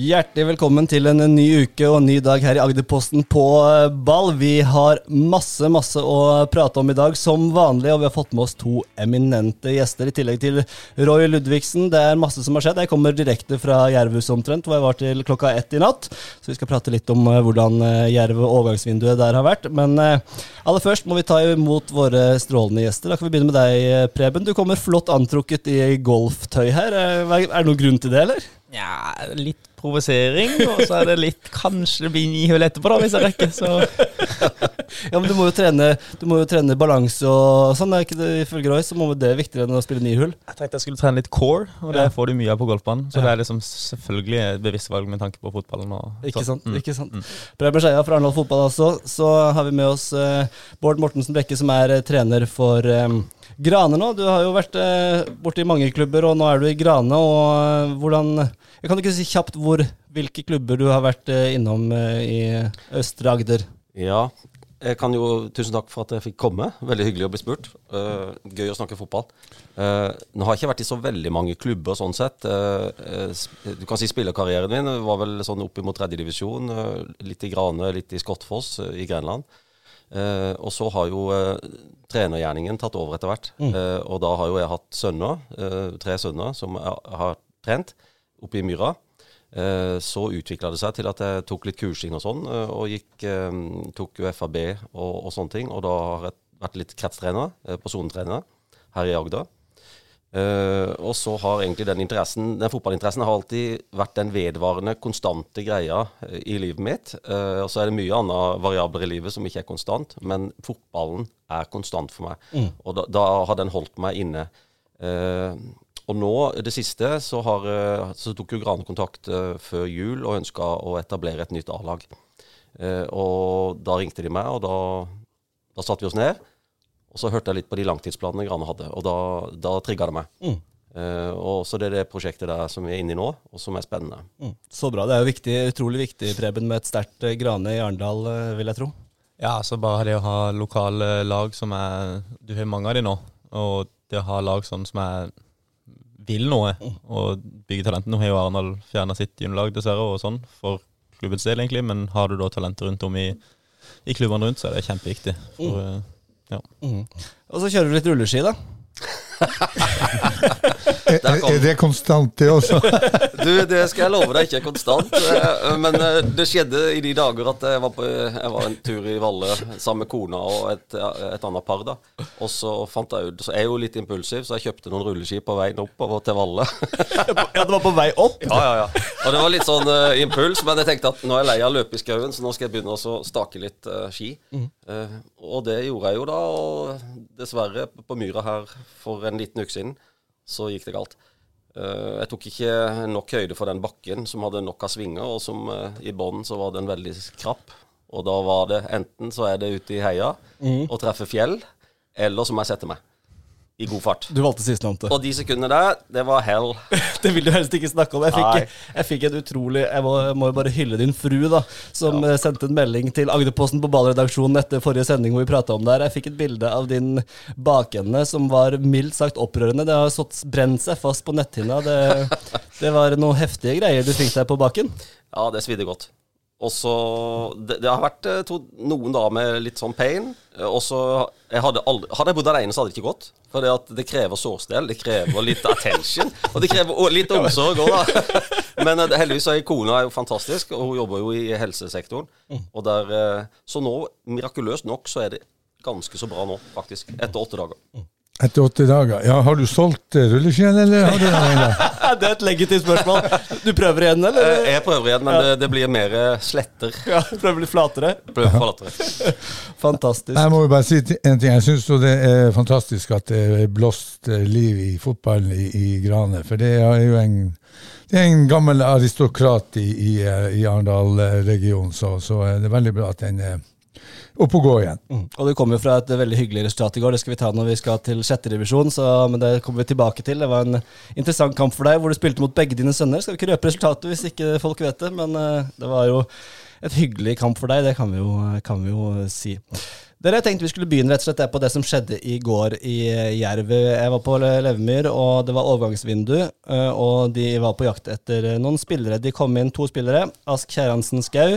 Hjertelig velkommen til en ny uke og en ny dag her i Agderposten på eh, ball. Vi har masse, masse å prate om i dag, som vanlig, og vi har fått med oss to eminente gjester i tillegg til Roy Ludvigsen. Det er masse som har skjedd. Jeg kommer direkte fra Jervhuset omtrent, hvor jeg var til klokka ett i natt. Så vi skal prate litt om eh, hvordan eh, Jerv og overgangsvinduet der har vært. Men aller først må vi ta imot våre strålende gjester. Da kan vi begynne med deg, Preben. Du kommer flott antrukket i golftøy her. Er det noen grunn til det, eller? Ja, litt provosering, og så er det litt Kanskje det blir ni hull etterpå, da, hvis jeg rekker. Så Ja, men du må jo trene, må jo trene balanse og sånn. Er ikke det ifølge Roy, så må det være viktigere enn å spille ni hull? jeg tenkte jeg skulle trene litt core, og det Ja. får du mye av på golfbanen. Så Ja. det er liksom selvfølgelig et bevisst valg med tanke på fotballen. Og, Ikke sant? mm. ikke sant? Mm. Preben Skeia fra Arendal Fotball også. Så har vi med oss eh, Bård Mortensen Brekke, som er eh, trener for eh, Grane nå. Du har jo vært eh, borte i mange klubber, og nå er du i Grane. og eh, hvordan... Jeg kan ikke si kjapt hvor, hvilke klubber du har vært eh, innom eh, i Østre Agder. Ja, jeg kan jo Tusen takk for at jeg fikk komme. Veldig hyggelig å bli spurt. Uh, gøy å snakke fotball. Uh, nå har jeg ikke vært i så veldig mange klubber sånn sett. Uh, du kan si spillerkarrieren min var vel sånn oppimot tredjedivisjon. Uh, litt i Grane, litt i Skottfoss i Grenland. Eh, og så har jo eh, trenergjerningen tatt over etter hvert. Eh, og da har jo jeg hatt sønner, eh, tre sønner, som har trent oppe i Myra. Eh, Så utvikla det seg til at jeg tok litt kursing og sånn, eh, og gikk, tok UFAB og, og sånne ting. Og da har jeg vært litt kretstrener, eh, sonetrener her i Agder. Eh, og så har egentlig den interessen, den fotballinteressen har alltid vært den vedvarende, konstante greia eh, i livet mitt. Uh, og så er det mye andre variabler i livet som ikke er konstant, men fotballen er konstant for meg. Og da, da har den holdt meg inne. Uh, og nå, det siste, så, har, så tok jo Grane kontakt før jul og ønska å etablere et nytt A-lag. Og da ringte de meg, og da, da satte vi oss ned. Og så hørte jeg litt på de langtidsplanene Grane hadde, og da, da trigga det meg. Eh, og Så det er det prosjektet der som vi er inne i nå, og som er spennende. Mm. Så bra. Det er jo viktig, utrolig viktig, Preben, med et sterkt eh, Grane i Arendal, eh, vil jeg tro. Ja, så bare det å ha lokale lag som er Du har mange av de nå. Og det å ha lag sånn som er vil noe, og bygge talenter. Nå har jo Arendal fjerna sitt juniorlag, dessverre, og sånn, for klubbens del, egentlig. Men har du da talenter rundt om i, i klubbene rundt, så er det kjempeviktig. For, eh, ja. Mm. Og så kjører du litt rulleski, da. Er, er det konstant, det også? Du, det skal jeg love deg ikke er konstant. eh, Men eh, det skjedde i de dager at jeg var, på, jeg var en tur i Valle sammen med kona og et, et annet par. da Og så fant jeg ut Så jeg er jo litt impulsiv, så jeg kjøpte noen rulleski på veien oppover til Valle. Ja, det var på vei opp. Ja, ja, ja. Og det var litt sånn uh, impuls, men jeg tenkte at nå er jeg lei av å løpe i skauen, så nå skal jeg begynne å stake litt uh, ski. Eh, og det gjorde jeg jo da, og dessverre på Myra her for en liten uke siden, så gikk det galt. Eh, jeg tok ikke nok høyde for den bakken som hadde nok av svinger, og som eh, i bånn så var den veldig krapp. Og da var det enten så er det ute i heia og treffe fjell, eller så må jeg sette meg. I god fart. Du valgte sistnevnte. Og de sekundene der, det var hell. Det vil du helst ikke snakke om. Jeg fikk, jeg fikk en utrolig Jeg må, må jo bare hylle din fru, da, som ja. sendte en melding til Agderposten på ballredaksjonen etter forrige sending hvor vi prata om det her. Jeg fikk et bilde av din bakende som var mildt sagt opprørende. Det har sått brent seg fast på netthinna. Det, det var noen heftige greier du fikk deg på baken. Ja, det svidde godt. Og så det, det har vært eh, to, noen dager med litt sånn pain. eh, Og så hadde, hadde jeg bodd alene, så hadde det ikke gått. For det, det krever sårstell, det krever litt attention. Og det krever litt omsorg òg, da. Men eh, heldigvis er kona er jo fantastisk, og hun jobber jo i helsesektoren. Og der, så nå, mirakuløst nok, så er det ganske så bra nå, faktisk. Etter åtte dager. Etter åtte dager. Ja, Har du solgt rulleskien, eller har du den ennå? Det er et legitimt spørsmål. Du prøver igjen, eller? Eh, Jeg prøver igjen, men det, det blir mer eh, sletter. Ja, prøver litt flatere. Prøver flatere. Fantastisk. Jeg må jo bare si en ting. Jeg syns det er fantastisk at det er blåst eh, liv i fotballen i, i Grane. For det er jo en, det er en gammel aristokrat i, i, eh, i Arendal-regionen, så, så er veldig bra at den, eh, opp og gå igjen. Mm. Og det kom jo fra et veldig hyggelig resultat i går. Det skal vi ta når vi skal til sjette så, men det kommer vi tilbake til. Det var en interessant kamp for deg, hvor du spilte mot begge dine sønner. Skal vi ikke røpe resultatet hvis ikke folk vet det, men uh, det var jo et hyggelig kamp for deg, det kan vi jo, kan vi jo si. Dere, jeg tenkte vi skulle begynne rett og slett på det som skjedde i går i Jerv. Jeg var på Levemyr, og det var overgangsvindu. eh, Og de var på jakt etter noen spillere. De kom inn to spillere. Ask Kjerransen Skau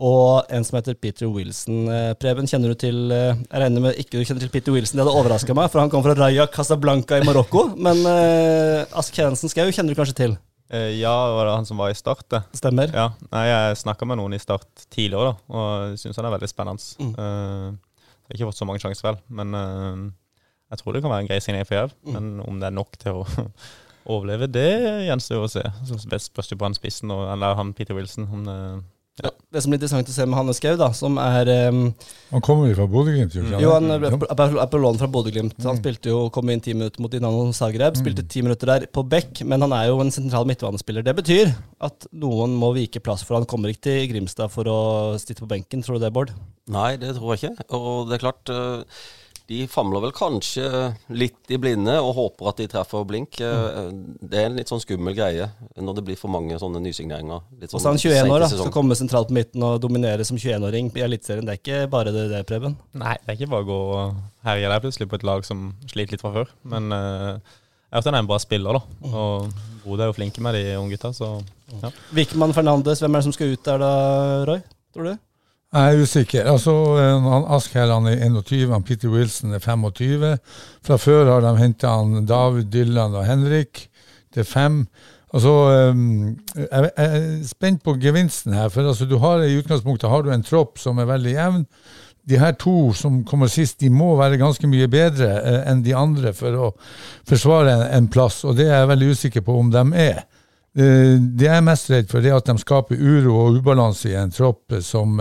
og en som heter Peter Wilson. Eh, Preben, kjenner du til eh, Jeg regner med ikke du kjenner til Peter Wilson, det hadde overraska meg, for han kom fra Raja Casablanca i Marokko. Men uh, Ask Kjerransen Skau kjenner du kanskje til? Ja, ja, var det han som var i Start, det? Stemmer? Ja. Nei, jeg snakka med noen i Start tidligere, da, og syns han er veldig spennende. Mm. Uh, jeg har ikke fått så mange sjanser, vel, men uh, jeg tror det kan være en grei signering for Jerv. Mm. Men om det er nok til å overleve, det gjenstår jo å se. Spørs det på han spissen, og, eller han Peter Wilson. Om det, Ja. Det som blir interessant å se med Hanne Skau, da, som er um, Han kommer jo fra Bodø-Glimt, gjør Jo, han er på, lån fra Bodø-Glimt. Han Mm. spilte jo, kom inn ti minutter mot Dinamo Zagreb. Spilte ti minutter der på bekk, men han er jo en sentral midtbanespiller. Det betyr at noen må vike plass for han kommer ikke til Grimstad for å sitte på benken. Tror du det, Bård? Nei, det tror jeg ikke. Og det er klart, eh, de famler vel kanskje litt i blinde og håper at de treffer blink. Eh, Det er en litt sånn skummel greie når det blir for mange sånne nysigneringer. Litt Og så er han sånn 21 år, da. Skal komme sentralt på midten og dominere som 21-åring i Eliteserien. Det er ikke bare det, det, Preben. Nei, det er ikke bare å gå og herje der plutselig på et lag som sliter litt fra før. Men uh, jeg vet han er en bra spiller, da. Og Bodø er jo flinke med de unge gutta, så ja. Vikman Fernandes, hvem er det som skal ut der da, Roy? Tror du? Jeg er usikker. Altså, eh, han er 21, han Peter Wilson er 25. Fra før har de henta David, Dylan og Henrik. Det er fem. Altså, eh, jeg er spent på gevinsten her. For altså, du har i utgangspunktet har du en tropp som er veldig jevn. De her to som kommer sist, de må være ganske mye bedre eh, enn de andre for å forsvare en plass, og det er jeg veldig usikker på om de er. Eh, Det jeg er mest redd for, er at de skaper uro og ubalanse i en tropp som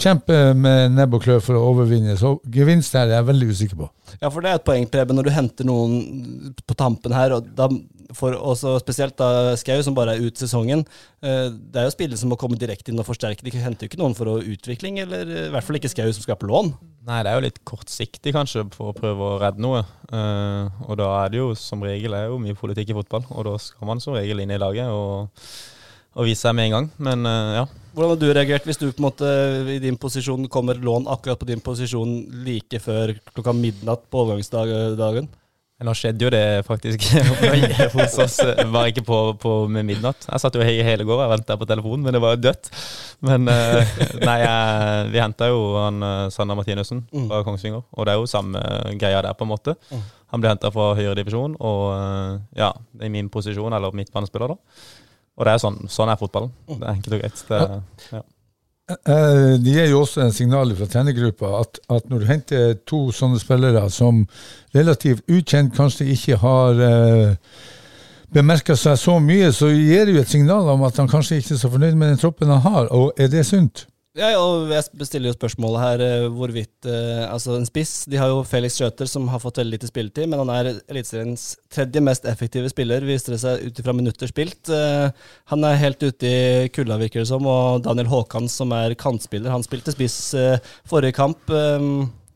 kjemper med nebb og klør for å overvinne. Så gevinst her er jeg veldig usikker på. Ja, for det er et poeng, Preben, når du henter noen på tampen her, og da, for også spesielt da Skau, som bare er ut sesongen. eh, Det er jo spillere som må komme direkte inn og forsterke. De henter jo ikke noen for utvikling, eller i hvert fall ikke Skau som skaper lån. Nei, det er jo litt kortsiktig kanskje for å prøve å redde noe. Eh, og da er det jo som regel er jo mye politikk i fotball, og da skal man som regel inn i laget og, og vise seg med en gang. Men eh, ja. Hvordan hadde du reagert hvis du på en måte i din posisjon kommer lån akkurat på din posisjon like før klokka midnatt på overgangsdagen? Nå skjedde jo det faktisk hos oss, Var bare ikke på, på med midnatt. Jeg satt jo he- hele går og venta på telefonen, men det var jo dødt. Men eh, nei, vi henta jo han eh, Sander Martinussen fra Kongsvinger, og det er jo samme greia der, på en måte. Han ble henta fra høyre divisjon, og eh, ja, i min posisjon, eller midtbanespiller, da. Og det er sånn, sånn er fotballen. Det er enkelt og greit. Det, ja. Eh, Det gir jo også en signal fra trenergruppa at, at når du henter to sånne spillere som relativt ukjent kanskje ikke har eh, bemerka seg så mye, så gir det jo et signal om at han kanskje ikke er så fornøyd med den troppen han har. Og er det sunt? Ja, og jeg bestiller jo spørsmålet her eh, hvorvidt eh, Altså, en spiss De har jo Felix Schøter, som har fått veldig lite spilletid, men han er Eliteseriens tredje mest effektive spiller, viser det seg ut ifra minutter spilt. Eh, han er helt ute i kulda, virker det som, og Daniel Haakon, som er kantspiller, han spilte spiss forrige kamp.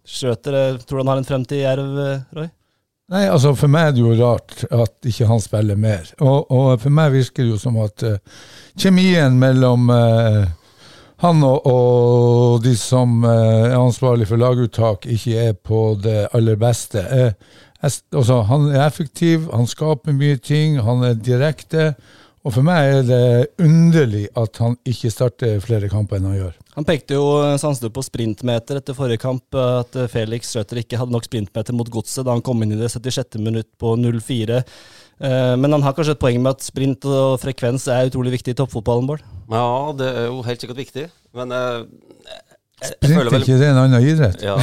Schjøter, eh, tror du han har en fremtid i Jerv, Roy? Nei, altså For meg er det jo rart at ikke han spiller mer. Og, og for meg virker det jo som at eh, kjemien mellom eh, han og, og de som eh, er ansvarlig for laguttak, ikke er på det aller beste. Eh, jeg altså, han er effektiv, han skaper mye ting, han er direkte. Og for meg er det underlig at han ikke starter flere kamper enn han gjør. Han pekte jo sanselig på sprintmeter etter forrige kamp, eh, at eh, Felix Schjøter ikke hadde nok sprintmeter mot godset da han kom inn i det 76. minutt på 0-4. Eh, Men han har kanskje et poeng med at sprint og frekvens er utrolig viktig i toppfotballen, Bård? Ja, det er jo helt sikkert viktig. Men eh, Sprint er ikke det en annen idrett? Ja.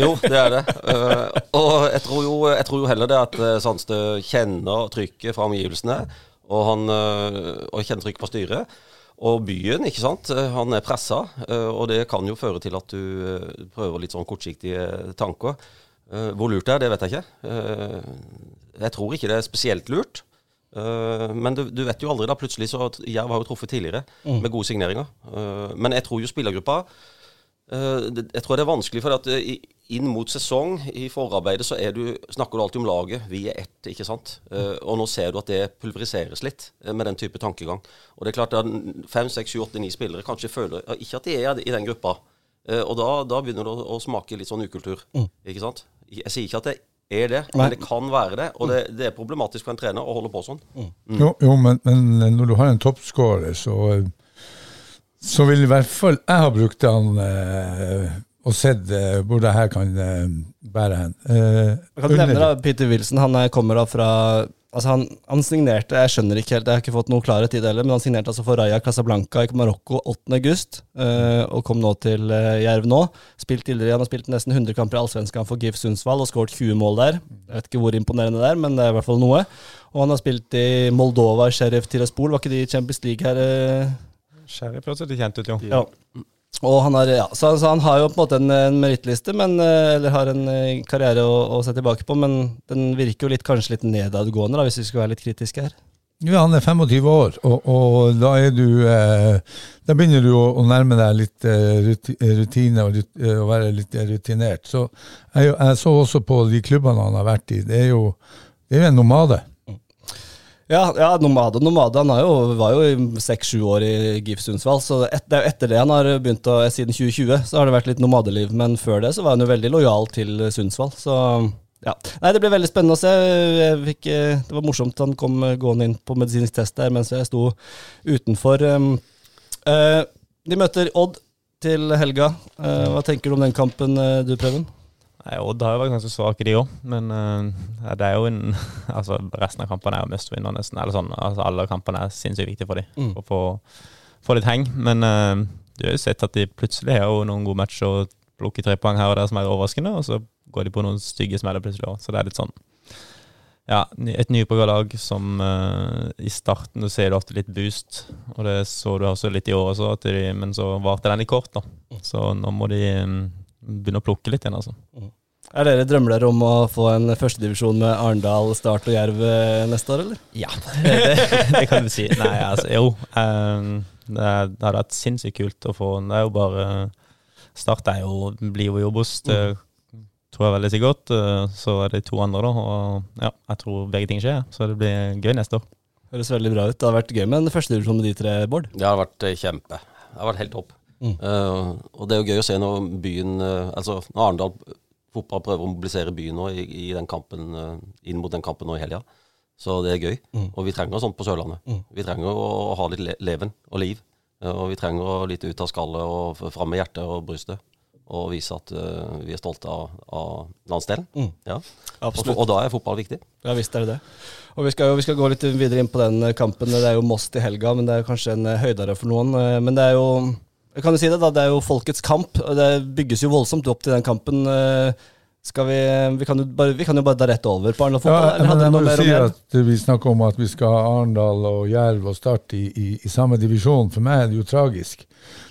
Jo, det er det. Uh, og jeg tror, jo, jeg tror jo heller det at uh, Sandstø kjenner trykket fra omgivelsene, og han uh, og kjenner trykket fra styret. Og byen, ikke sant. Eh, Han er pressa, uh, og det kan jo føre til at du eh, prøver litt sånn kortsiktige tanker. Eh, Hvor lurt det er, det vet jeg ikke. Eh, Jeg tror ikke det er spesielt lurt. Eh, Men du, du vet jo aldri, da. Plutselig så Jerv har jo truffet tidligere med gode signeringer. Uh, Men jeg tror jo spillergruppa uh, det- Jeg tror det er vanskelig, for at inn mot sesong, i forarbeidet, så er du, snakker du alltid om laget. Vi er ett, ikke sant. Og nå ser du at det pulveriseres litt med den type tankegang. Og det er klart at fem, seks, sju, åtte, ni spillere kanskje føler ikke at de er i den gruppa. Og da, da begynner det å, å smake litt sånn ukultur, ikke sant. Jeg sier ikke at det er det, Nei. men det kan være det. Og det, det er problematisk for en trener å holde på sånn. Jo, jo men, men når du har en toppskårer, så, så vil i hvert fall jeg ha brukt han eh, og sett eh, hvor det her kan eh, bære hen. Eh, Jeg kan du nevne da, Peter Wilson han er, kommer da fra Altså han, han signerte, jeg skjønner ikke helt, jeg har ikke fått noe klarhet i det heller, men han signerte altså for Raja Casablanca i Marokko 8. august, eh, og kom nå til eh, Jerv nå. Spilt tidligere, Han har spilt nesten 100 kamper i Allsvenskan for GIF Sundsvall og skåret 20 mål der. Jeg vet ikke hvor imponerende det er, men det er i hvert fall noe. Og han har spilt i Moldova, Sheriff Tiraspol. Var ikke de i Champions League her? eh? Sheriff høres litt kjent ut, jo. Ja. Og han har, ja, så, så han har jo på en måte en, en merittliste, eh, eller har en eh, karriere å, å se tilbake på, men den virker jo litt, kanskje litt nedadgående, da, hvis vi skulle være litt kritiske her. Ja, han er 25 år, og, og da du eh, Da begynner du å, å nærme deg litt eh, rutine og rut, eh, være litt rutinert. Så jeg, jeg så også på de klubbene han har vært i. Det er jo, det er jo en nomade. Ja, ja Nomade Nomade. Han jo, var jo seks-sju år i GIF Sundsvall, så et, det er jo etter det han har begynt å Siden 2020 så har det vært litt nomadeliv, men før det så var han jo veldig lojal til Sundsvall, så ja. Nei, det ble veldig spennende å se. Fikk, eh, det var morsomt han kom gående inn på medisinsk test der mens jeg sto utenfor. Um, eh, de møter Odd til helga. Eh, hva tenker du om den kampen, du, Preben? Odd har jo vært ganske svake, de òg. Men uh, det er jo en Altså, resten av kampene er jo must vinner, nesten. Eller sånn. Altså, alle kampene er sinnssykt viktige for dem. Mm. For å få, få litt heng. Men uh, du har jo sett at de plutselig har jo noen gode matcher og plukker tre poeng her og der som er overraskende, og så går de på noen stygge smeller plutselig òg. Så det er litt sånn ja, et nyoppbygga lag som uh, i starten du ser du ofte litt boost, og det så du også litt i år også, de, men så varte den litt kort, da. Så nå må de mm, begynne å plukke litt igjen, altså. Er dere drømmer dere om å få en førstedivisjon med Arendal, Start og Jerv eh, neste år, eller? Ja, det, det kan du si. Nei, altså, jo. Um, det, er- det hadde vært sinnssykt kult å få Det er jo bare Start er jo, blir jo jobbost. det tror jeg veldig sikkert. Eh, Så er det to andre, da. Og ja, jeg tror begge ting skjer. Så det blir gøy neste år. Høres veldig bra ut. Det hadde vært gøy med en førstedivisjon med de tre, Bård. Det har vært eh, kjempe. Det har vært helt topp. Mm. Eh, og det er jo gøy å se når byen uh, Altså når Arendal fotball prøver å mobilisere byen nå i, i den kampen, uh, inn mot den kampen nå i helga. Så det er gøy. Mm. Og vi trenger sånt på Sørlandet. Mm. Vi trenger å ha litt le leven og liv. Og vi trenger å litt ut av skallet og fram med hjertet og brystet. Og vise at vi er stolte av, av landsdelen. Mm. Ja. Og, og da er fotball viktig. Ja visst er det det. Og vi skal, jo, vi skal gå litt videre inn på den kampen. Det er jo Moss til helga, men det er jo kanskje en høydere for noen. Men det er jo kan jo si det da, det er jo folkets kamp. og Det bygges jo voldsomt opp til den kampen. eh, Skal vi, vi, kan jo bare, vi kan jo bare da rett over på Arendal fotball. Ja, men jeg du må si at vi snakker om at vi skal ha Arendal og Jerv og Start i, i, i samme divisjon. For meg er det jo tragisk.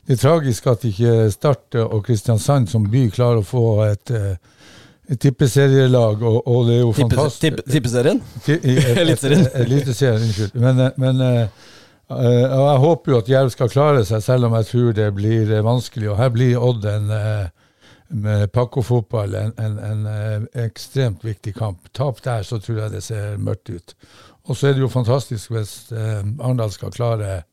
Det er tragisk at ikke Start og Kristiansand som by klarer å få et, eh, tippeserielag, og, og det er jo fantastisk. tippe- Tippeserien? Eliteserien. Eliteserien, unnskyld. Men, eh, men eh, eh, og jeg håper jo at Jerv skal klare seg, selv om jeg tror det blir eh, vanskelig. Og her blir Odd en eh, med Pakko-fotball en, en, en eh, ekstremt viktig kamp. Tap der, så tror jeg det ser mørkt ut. Og så er det jo fantastisk hvis eh, Arendal skal klare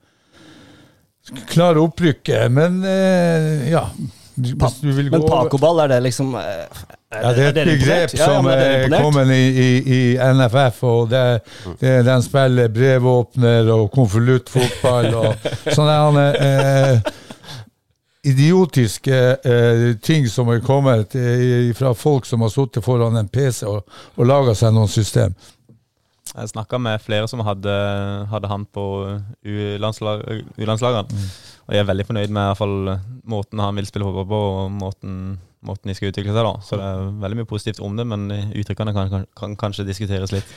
klare opprykket. Men eh, ja Hvis du vil gå Men Pacoball, er det liksom er, ja, det er et begrep som Ja, ja, er er kommet i, i, i NFF, og det, det, den spiller brevåpner og konvoluttfotball og sånne eh, idiotiske eh, ting som er kommet eh, fra folk som har sittet foran en PC og, og laga seg noen system. Jeg snakka med flere som hadde, hadde han på U-landslag, U-landslagene. Og jeg er veldig fornøyd med i hvert fall måten han vil spille fotball på, og måten, måten de skal utvikle seg. da. Så det er veldig mye positivt om det, men uttrykkene kan, kan, kan kanskje diskuteres litt.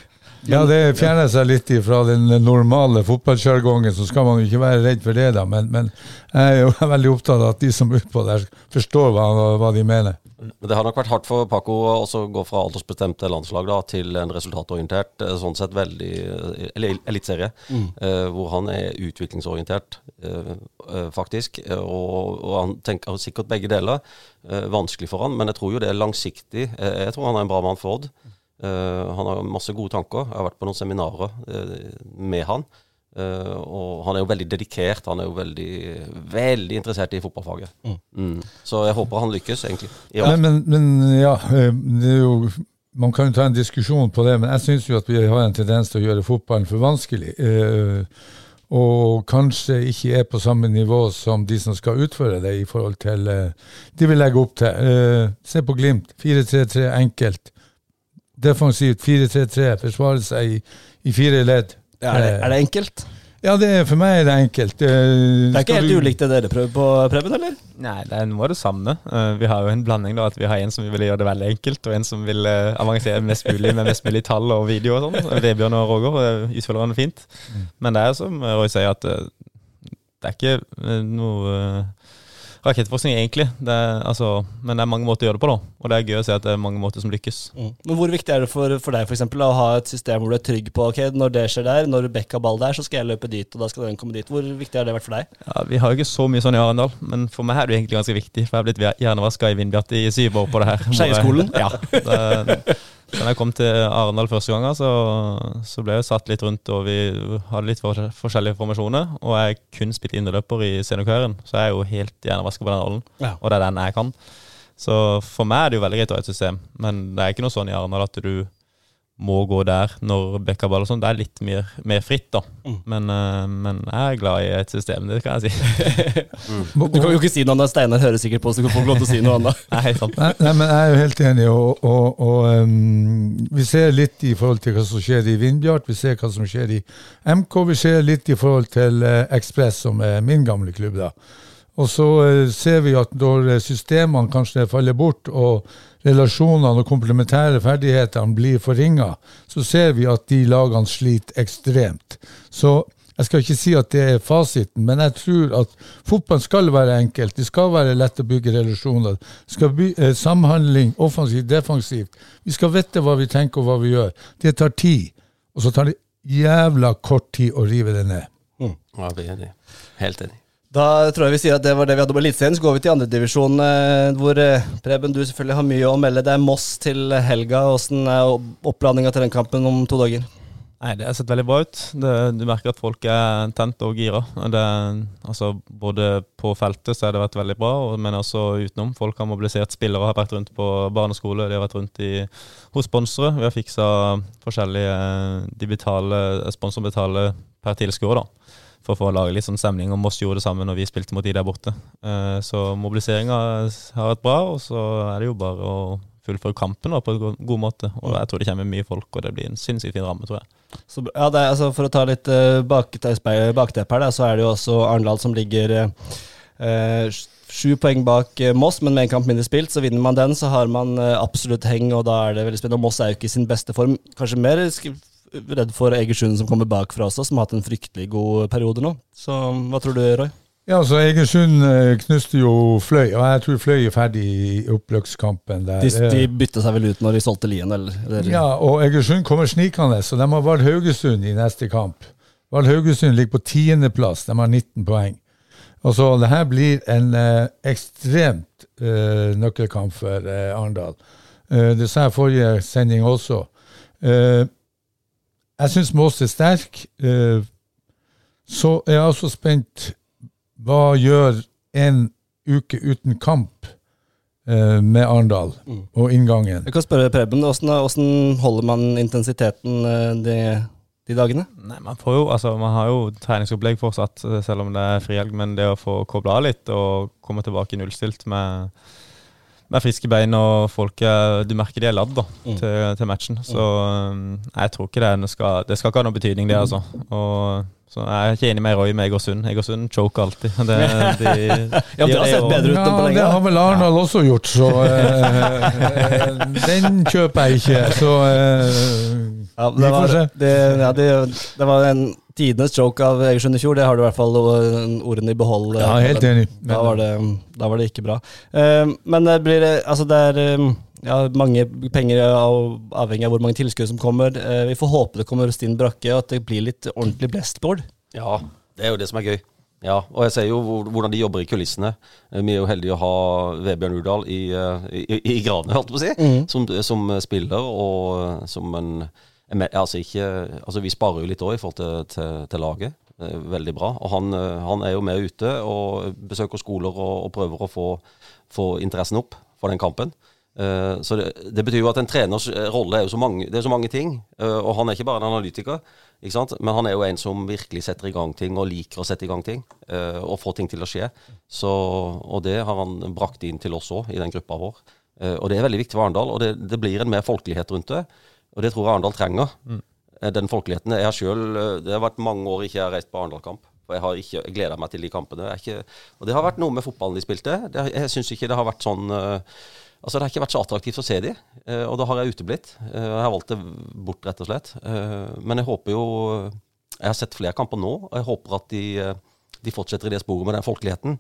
Ja, det fjerner seg litt fra den normale fotballsjargongen, så skal man jo ikke være redd for det, da. Men, men jeg er jo veldig opptatt av at de som er utpå der, forstår hva, hva de mener. Men Det har nok vært hardt for Paco å også gå fra aldersbestemte landslag da, til en resultatorientert, eh, sånn sett veldig eh, Eller eliteserie, eh, hvor han er utviklingsorientert, faktisk. Og, og han tenker sikkert begge deler. Eh, vanskelig for han, men jeg tror jo det er langsiktig. Eh, jeg tror han er en bra mann for Odd. Eh, han har masse gode tanker. Jeg har vært på noen seminarer eh, med han. Eh, og han er jo veldig dedikert. Han er jo veldig, veldig interessert i fotballfaget. Mm. Så jeg håper han lykkes, egentlig. Ja. Men, men, ja, det er jo man kan jo ta en diskusjon på det, men jeg syns jo at vi har en tendens til å gjøre fotballen for vanskelig. Eh, og kanskje ikke er på samme nivå som de som skal utføre det, i forhold til eh, de vil legger opp til. Eh, se på Glimt. 4-3-3 enkelt. Defensivt 4-3-3, forsvare seg i, i fire ledd. Ja, er, det, er det enkelt? Ja, det er, for meg er det enkelt. Eh, Det er ikke helt du- ulikt det dere prøver på, Preben, eller? Nei, det er noe av det samme. Eh, vi har jo en blanding da, at vi har en som vil gjøre det veldig enkelt, og en som vil uh, avansere mest mulig med mest mulig tall og video og sånn. Vebjørn og Roger uh, utfører han fint. Men det er som Roy sier, at eh, det er ikke eh, noe eh, rakettforskning egentlig. Det er, altså, men det er mange måter å gjøre det på, da. Og det er gøy å se at det er mange måter som lykkes. Men hvor viktig er det for, for deg for eksempel, å ha et system hvor du er trygg på ok, når det skjer der, når Beck har ball der, så skal jeg løpe dit, og da skal den komme dit. Hvor viktig har det vært for deg? Ja, Vi har jo ikke så mye sånn i Arendal, men for meg er det egentlig ganske viktig. For jeg har blitt hjernevaska i Vindbjart i syv år på det her. Skeieskolen? Ja. Det, da jeg kom til Arendal første gang, så, så ble jeg satt litt rundt, og vi hadde litt for, forskjellige formasjoner. Og jeg kun spilte indreløper i seniorkarrieren, så jeg er jo helt hjernevaska på den rollen. Ja. Og det er den jeg kan. Så for meg er det jo veldig greit å ha et system, men det er ikke noe sånn i Arendal at du må gå der når backerball og sånn. Det er litt mer, mer fritt, da. Men, eh, men jeg er glad i et system, det kan jeg si. Du kan jo ikke si noe annet. Steinar hører sikkert på, så du kan få lov til å si noe annet. Nei, sant. Nei, nei, men jeg er jo helt enig, og, og, og um, vi ser litt i forhold til hva som skjer i Vindbjart, vi ser hva som skjer i MK, vi ser litt i forhold til uh, Ekspress, som er min gamle klubb. da. Og så uh, ser vi at når systemene kanskje faller bort, og relasjonene og komplementære ferdighetene blir forringa, så ser vi at de lagene sliter ekstremt. Så jeg skal ikke si at det er fasiten, men jeg tror at fotballen skal være enkelt. Det skal være lett å bygge relasjoner. Det skal by eh, Samhandling, offensivt, defensivt. Vi skal vite hva vi tenker og hva vi gjør. Det tar tid. Og så tar det jævla kort tid å rive det ned. Ja, vi er det. Helt enig. Da tror jeg vi sier at det var det vi hadde på Eliteserien. Så går vi til andredivisjon, eh, hvor eh, Preben, du selvfølgelig har mye å melde. Det er Moss til helga. Åssen er oppladninga til den kampen om to dager? Nei, Det har sett veldig bra ut. Det, du merker at folk er tent og gira. Det, altså, både på feltet så har det vært veldig bra, men også utenom. Folk har mobilisert spillere, har vært rundt på barneskole, de har vært rundt i, hos sponsere. Vi har fiksa forskjellige De betaler, sponsorbetaler per tilskuer, da. For å lage litt sånn stemning. Og Moss gjorde det samme når vi spilte mot de der borte. Eh, Så mobiliseringa har vært bra, og så er det jo bare å fullføre kampen da, på en god måte. Og jeg tror det kommer mye folk, og det blir en sinnssykt fin ramme, tror jeg. Så, ja, er, altså, for å ta litt uh, bakteppe her, da, så er det jo også Arendal som ligger uh, sju poeng bak eh, Moss, men med en kamp mindre spilt. Så vinner man den, så har man eh, absolutt heng, og da er det veldig spennende. Og Moss er jo ikke i sin beste form. Kanskje mer redd for Egersund som kommer bakfra også, som har hatt en fryktelig god periode nå. Så hva tror du, Roy? Ja, så Egersund eh, knuste jo Fløy, og jeg tror Fløy er ferdig i oppløpskampen der. De, de Eh, bytta seg vel ut når de solgte Lien, eller? eller? Ja, og Egersund kommer snikende, så de har Vard Haugesund i neste kamp. Vard Haugesund ligger på tiendeplass, de har 19 poeng. Og så det her blir en eh, ekstremt eh, nøkkelkamp for eh, Arendal. Eh, det sa jeg forrige sending også. Eh, jeg syns Mås er sterk. Så så er jeg også spent hva gjør en uke uten kamp eh, med Arendal og inngangen? Jeg kan spørre Preben, hvordan, hvordan holder man intensiteten eh, de, de dagene? Nei, man får jo, altså man har jo treningsopplegg fortsatt, eh, selv om det er frihelg. Men det å få kobla av litt og komme tilbake nullstilt med, med friske bein og folk er, Du merker de er ladd da, til, til matchen. Så um, jeg tror ikke det, skal, det skal ikke ha noen betydning, det, altså. Og, så jeg er ikke enig med Roy med Egersund. Egersund choker alltid. Det, de, Ja, det har sett bedre ut enn på Ja, lenge. det har vel Arendal også gjort, så eh, eh, den kjøper jeg ikke. Så eh, Ja, Vi får var, se. det, ja, det, det var en tidenes joke av Egersund i fjor. Det har du i hvert fall o- ordene i behold. Ja, helt enig. Da var det, da var det ikke bra. Eh, men det blir eh, Altså, det er eh, ja, mange penger avhengig av hvor mange tilskuere som kommer. Eh, vi får håpe det kommer stinn brakke, og at det blir litt ordentlig blestbord. Ja, det er jo det som er gøy. Ja, og jeg ser jo hvordan de jobber i kulissene. Eh, Vi er jo heldige å ha Vebjørn Urdal i, i, i, i Grane, holdt jeg på å si, som, som spiller og eh, som en altså ikke, altså Vi sparer jo litt òg i forhold til, til, til laget. Er veldig bra. Og han, eh, han er jo med ute og besøker skoler og, og prøver å få, få interessen opp for den kampen. Eh, så det, det betyr jo at en treners eh, rolle er jo så mange, det er så mange ting. eh, og han er ikke bare en analytiker, men han er jo en som virkelig setter i gang ting og liker å sette i gang ting. eh, og få ting til å skje. Så, og det har han brakt inn til oss òg, i den gruppa vår. Eh, og det er veldig viktig for Arendal. Og det, det blir en mer folkelighet rundt det. Og det tror jeg Arendal trenger. Mm. Den folkeligheten. Jeg har selv, eh, Det har vært mange år ikke jeg har reist på Arendal-kamp. For jeg har ikke gleda meg til de kampene. Ikke, og det har vært noe med fotballen de spilte. Det, jeg syns ikke det har vært sånn eh, Altså Det har ikke vært så attraktivt å se de, eh, og da har jeg uteblitt. Eh, Jeg har valgt det bort, rett og slett. Eh, Men jeg håper jo Jeg har sett flere kamper nå, og jeg håper at de, eh, de fortsetter i det sporet med den folkeligheten.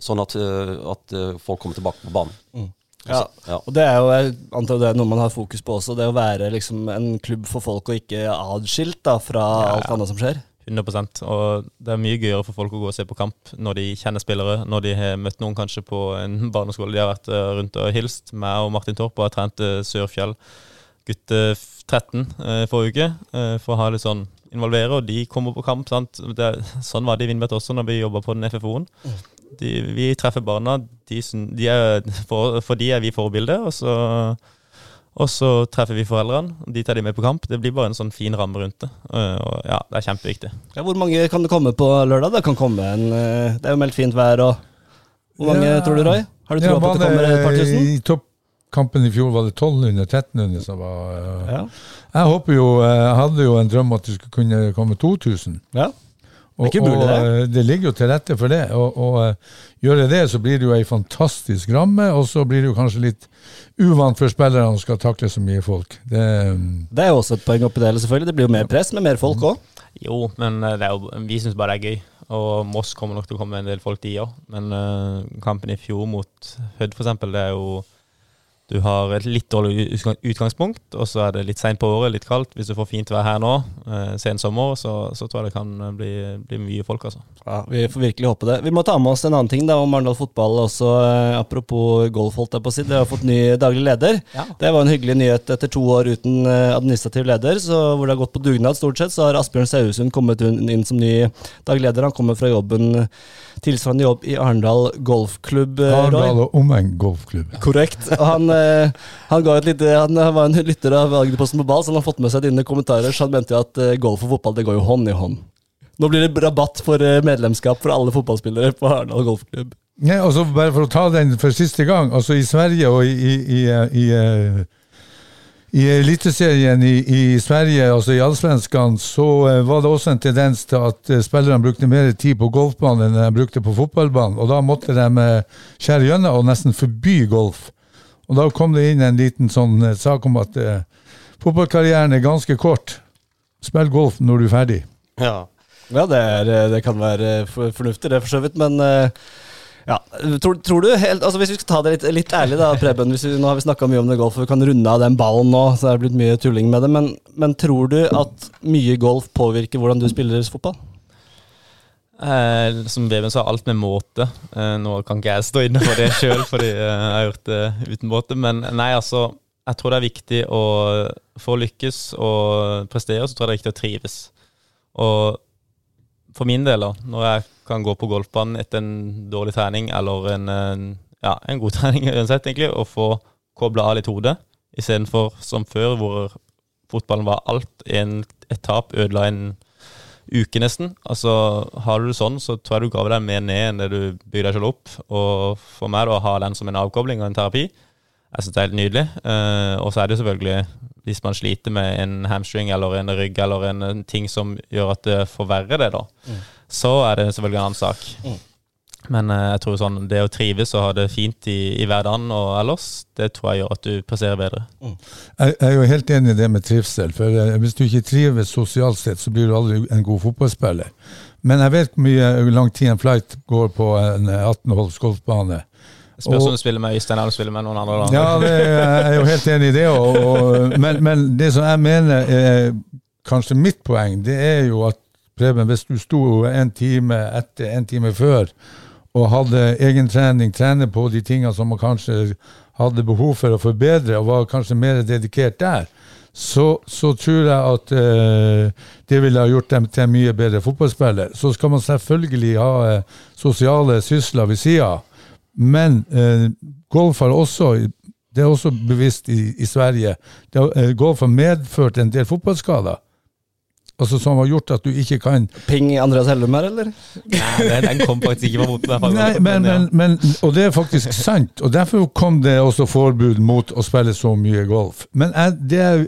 Sånn at, eh, at eh, folk kommer tilbake på banen. Ja. Ja. Og det er jo jeg antar det er noe man har fokus på også, det å være liksom en klubb for folk og ikke adskilt da, fra alt annet som skjer. 100% Og det er mye gøyere for folk å gå og se på kamp når de kjenner spillere, når de har møtt noen kanskje på en barneskole. De har vært eh, rundt og hilst. Meg og Martin Torp har trent eh, Sørfjell gutte 13 eh, forrige uke for å ha litt sånn involvere, og de kommer på kamp. sant? Det, sånn var det i Vindbjart også når vi jobba på den FFO-en. De, vi treffer barna, de, de er, for, for de er vi forbilder. og så og så treffer vi foreldrene. De tar de med på kamp. Det blir bare en sånn fin ramme rundt det. Eh, Og ja, det er kjempeviktig. Ja, hvor mange kan det komme på lørdag? Det kan komme en eh, Det er jo meldt fint vær og Hvor mange Ja. tror du, Roy? Har du Ja, på at det kommer et par tusen? I toppkampen i fjor var det 1200-1300 som var eh, Ja. Jeg håper jo Jeg hadde jo en drøm at det skulle kunne komme 2000. ja. Og, Det mulig, og eh, det ligger jo til rette for det. Og, og gjør gjøre det, så blir det jo ei fantastisk ramme, og så blir det jo kanskje litt uvant for spillerne å skal takle så mye folk. Det, mm, Det er jo også et poeng oppi det, hele, selvfølgelig. Det blir jo mer press med mer folk òg. Jo, men eh, det er jo, vi syns bare det er gøy. Og Moss kommer nok til å komme en del folk, de òg. Men uh, kampen i fjor mot Hødd, f.eks., det er jo Du har et litt dårlig utgangspunkt, og så er det litt seint på året, litt kaldt. Hvis du får fint vær her nå, eh, sen sommer, så, så tror jeg det kan eh, bli, bli mye folk, altså. Ja, vi får virkelig håpe det. Vi må ta med oss en annen ting da om Arendal fotball også. eh, Apropos golf, holdt jeg på å si. Dere har fått ny daglig leder. Ja. Det var en hyggelig nyhet etter to år uten eh, administrativ leder, så hvor det har gått på dugnad stort sett, så har Asbjørn Sauesund kommet inn som ny daglig leder. Han kommer fra jobben tilsvarende jobb i Arendal golfklubb. eh, Arendal og omegn golfklubb. Korrekt. Han, eh, han, lite, han var en lytter av Agderposten på ball, så han har fått med seg dine kommentarer. Så han mente jo at eh, golf og fotball det går jo hånd i hånd. Nå blir det rabatt for medlemskap for alle fotballspillere på Arendal golfklubb. Nei, altså Bare for å ta den for siste gang. altså I Sverige og i, i, i, i, i Eliteserien i, i Sverige, altså i Allsvenskan, så eh, var det også en tendens til at eh, spillerne brukte mer tid på golfbanen enn de brukte på fotballbanen. Og da måtte de eh, skjære gjennom og nesten forby golf. Og da kom det inn en liten sånn sak om at eh, fotballkarrieren er ganske kort. Spill golf når du er ferdig. Ja. Ja, det, er, det kan være fornuftig, det, for så vidt, men eh, ja. Tror, tror du helt Altså Hvis vi skal ta det litt, litt ærlig, da, Preben. Hvis vi, nå har vi snakka mye om det golf, og vi kan runde av den ballen nå, så det er blitt mye tulling med det. Men, men tror du at mye golf påvirker hvordan du spiller fotball? Eh, som Veben sa, alt med måte. Eh, nå kan ikke jeg stå inne for det sjøl, fordi eh, jeg har gjort det uten måte. Men nei, altså, jeg tror det er viktig å For å lykkes og prestere, så tror jeg det er viktig å trives. Og for min del, da, når jeg kan gå på golfbanen etter en dårlig trening, eller en, ja, en god trening uansett, egentlig, og få kobla av litt hodet, istedenfor som før, hvor fotballen var alt. En, et tap ødela en uke nesten. Altså, Har du det sånn, så tror jeg du graver deg mer ned enn det du bygger deg selv opp. Og for meg da, å ha den som en avkobling og en terapi, jeg synes det er helt nydelig. Eh, og så er det jo selvfølgelig, hvis man sliter med en hamstring eller en rygg eller en, en ting som gjør at det forverrer det, da, så er det selvfølgelig en annen sak. Men eh, jeg tror sånn, det å trives og ha det fint i, i hverdagen og ellers, det tror jeg gjør at du presserer bedre. Jeg, jeg er jo helt enig i det med trivsel. For eh, hvis du ikke trives sosialt sett, så blir du aldri en god fotballspiller. Men jeg vet hvor mye lang tid en flight går på en 18 holds golfbane. Spørs om du spiller med Øystein eller spiller med noen andre. Da. Ja, det, jeg er jo helt enig i det. Og, og, men, men det som jeg mener er kanskje mitt poeng, det er jo at Preben, hvis du sto en time etter, en time før, og hadde egentrening, trene på de tingene som man kanskje hadde behov for å forbedre, og var kanskje mer dedikert der, så, så tror jeg at eh, det ville ha gjort dem til en mye bedre fotballspiller. Så skal man selvfølgelig ha eh, sosiale sysler ved sida, men eh, golf har også det er også bevisst i, i Sverige. Det, eh, golf har medført en del fotballskader. Altså Som har gjort at du ikke kan Ping Andreas Hellum her, eller? Nei, den- den kom faktisk ikke på moten. i. Nei, men, ja. men, men, Og det er faktisk sant. Og Derfor kom det også forbud mot å spille så mye golf. Men det er,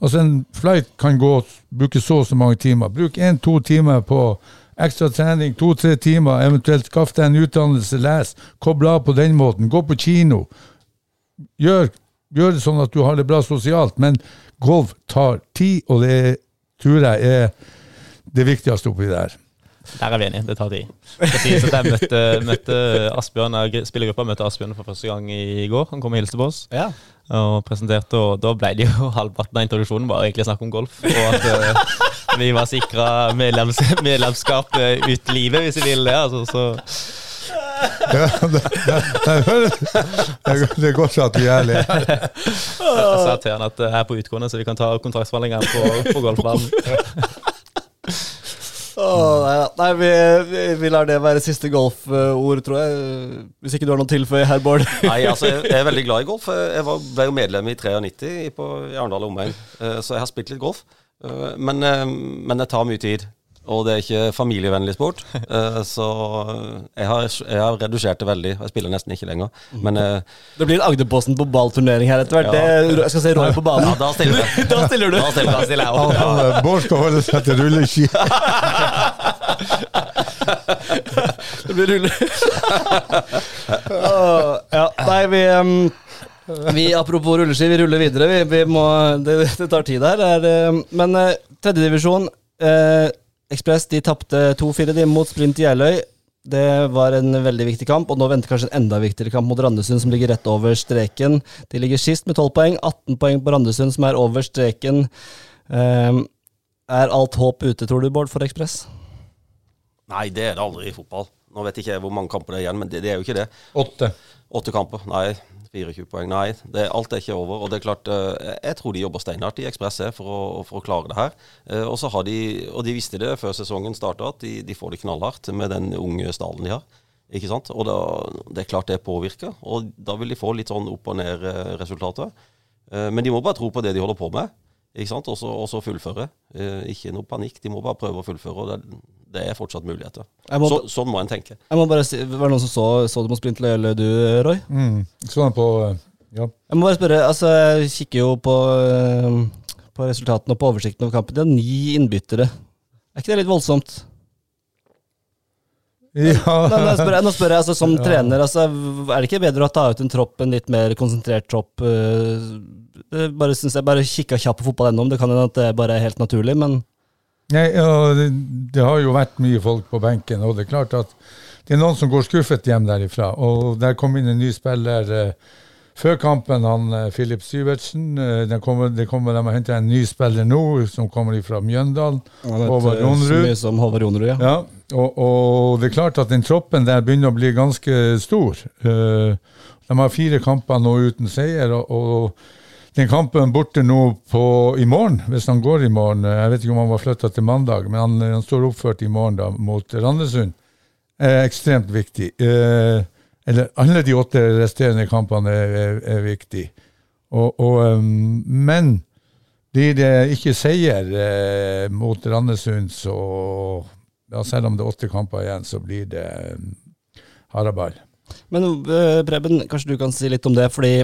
altså en flight kan gå bruke så og så mange timer. Bruk én-to timer på ekstra trening, to-tre timer, eventuelt skaff deg en utdannelse, les, koble av på den måten, gå på kino. Gjør, gjør det sånn at du har det bra sosialt, men golf tar tid, og det tror jeg er det viktigste oppi der. Der er vi enige, det tar tid. Det at jeg møtte, møtte Asbjørn, spillergruppa møtte Asbjørn for første gang i går. Han kom og hilste på oss Ja. og presenterte, og da ble det jo halvparten av introduksjonen bare egentlig snakk om golf. Og at eh, vi var sikra medlems, medlemskap eh, ut livet, hvis vi ville det. Altså, så Ja, det, det, det er godt at vi er ærlige. jeg sa til han at jeg er på utgående, så vi kan ta kontraktsforhandlinger på, på golfbanen. Åh, nei, nei vi, vi, vi lar det være siste golford, tror jeg. Hvis ikke du har noe å tilføye her, Bård. Nei, altså, jeg jeg er veldig glad i golf. Jeg var, ble jo medlem i 93 i- på i Arendal og omegn, Eh, så jeg har spilt litt golf. Eh, Men, eh, men det tar mye tid. Og det er ikke familievennlig sport. Eh, Så jeg har, jeg har redusert det veldig. Jeg spiller nesten ikke lenger. Men eh, Det blir Agderposten på ballturnering her etter hvert. Ja. Jeg skal se Roy på ja, da stiller jeg. Da stiller du. Da stiller. Da stiller jeg ja. Bård skal holde seg til rulleski. Det blir rulle. Ja, nei, vi, um, vi Apropos rulleski, vi ruller videre. Vi, vi må, det, det tar tid her. Er, men uh, tredjedivisjon eh, Ekspress de tapte 2-4 de mot Sprint Jeløy. Det var en veldig viktig kamp, og nå venter kanskje en enda viktigere kamp mot Randesund, som ligger rett over streken. De ligger sist med 12 poeng. 18 poeng på Randesund, som er over streken. Um, er alt håp ute, tror du, Bård, for Ekspress? Nei, det er det aldri i fotball. Nå vet jeg ikke hvor mange kamper det er igjen, men det, det er jo ikke det. Åtte. Åtte kamper. Nei, 24 poeng. Nei, det, alt er ikke over. Og det er klart, eh, jeg tror de jobber steinhardt i Ekspress eh, for, for å klare det her. Eh, Og så har de, og de visste det før sesongen starta, at de, de får det knallhardt med den unge stallen de har. Ikke sant? Og da, det er klart det påvirker. Og da vil de få litt sånn opp og ned-resultater. Men de må bare tro på det de holder på med. Og så fullføre. Eh, Ikke noe panikk. De må bare prøve å fullføre. og det, det er fortsatt muligheter. Må- Så, sånn må en tenke. Jeg må bare si, Var det noen som så, så du må Sprint Løyele, du, Roy? Mm. På eh, Ja. Jeg må bare spørre, altså jeg kikker jo på, eh, på resultatene og på oversikten over kampen. De har ni innbyttere. Er ikke det litt voldsomt? ja. Nå, nå, spør jeg, nå spør jeg altså, som Ja. trener, altså, er det ikke bedre å ta ut en tropp, en litt mer konsentrert tropp? Uh, bare synes jeg bare kikka kjapt på fotball ennå, det kan hende at det bare er helt naturlig, men Nei, ja, det, det har jo vært mye folk på benken, og det er klart at det er noen som går skuffet hjem derifra. Og der kom inn en ny spiller eh, før kampen, han eh, Filip Syvertsen. Eh, det kommer, det kommer, de har henta en ny spiller nå, som kommer fra Mjøndalen. Håvard Jonrud. Som Håvard Ronrud, ja. Ja, og, og det er klart at den troppen der begynner å bli ganske stor. Eh, de har fire kamper nå uten seier, og, og den kampen borte nå på, i morgen, hvis han går i morgen eh, Jeg vet ikke om han var flytta til mandag, men han, han står oppført i morgen da, mot Randesund. Er ekstremt viktig. Eh, eller alle de åtte resterende kampene er, er, er viktige. Og, og, um, men blir det ikke seier eh, mot Randesund, så ja, selv om det er åtte kamper igjen, så blir det um, haraball. Men eh, Preben, kanskje du kan si litt om det, fordi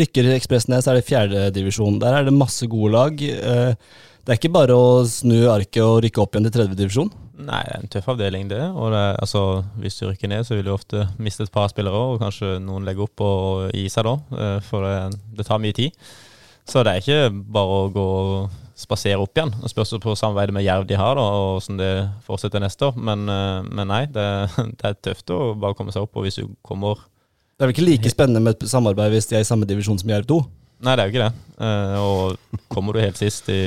rykker Ekspress ned, så er det fjerdedivisjon. Der er det masse gode lag. Eh, Det er ikke bare å snu arket og rykke opp igjen til tredjedivisjon. Nei, det er en tøff avdeling, det. Og det, altså, hvis du rykker ned, så vil du ofte miste et par spillere, og kanskje noen legger opp og gi seg da. eh, For det, det tar mye tid. Så det er ikke bare å gå og spasere opp igjen. Det spørs på samarbeidet med Jerv de har, da, og hvordan det fortsetter neste år. Men, eh, men nei, det, det er tøft å bare komme seg opp. Og hvis du kommer Det er vel ikke like spennende med et samarbeid hvis de er i samme divisjon som Jerv 2? Nei, det er jo ikke det. Eh, og kommer du helt sist i,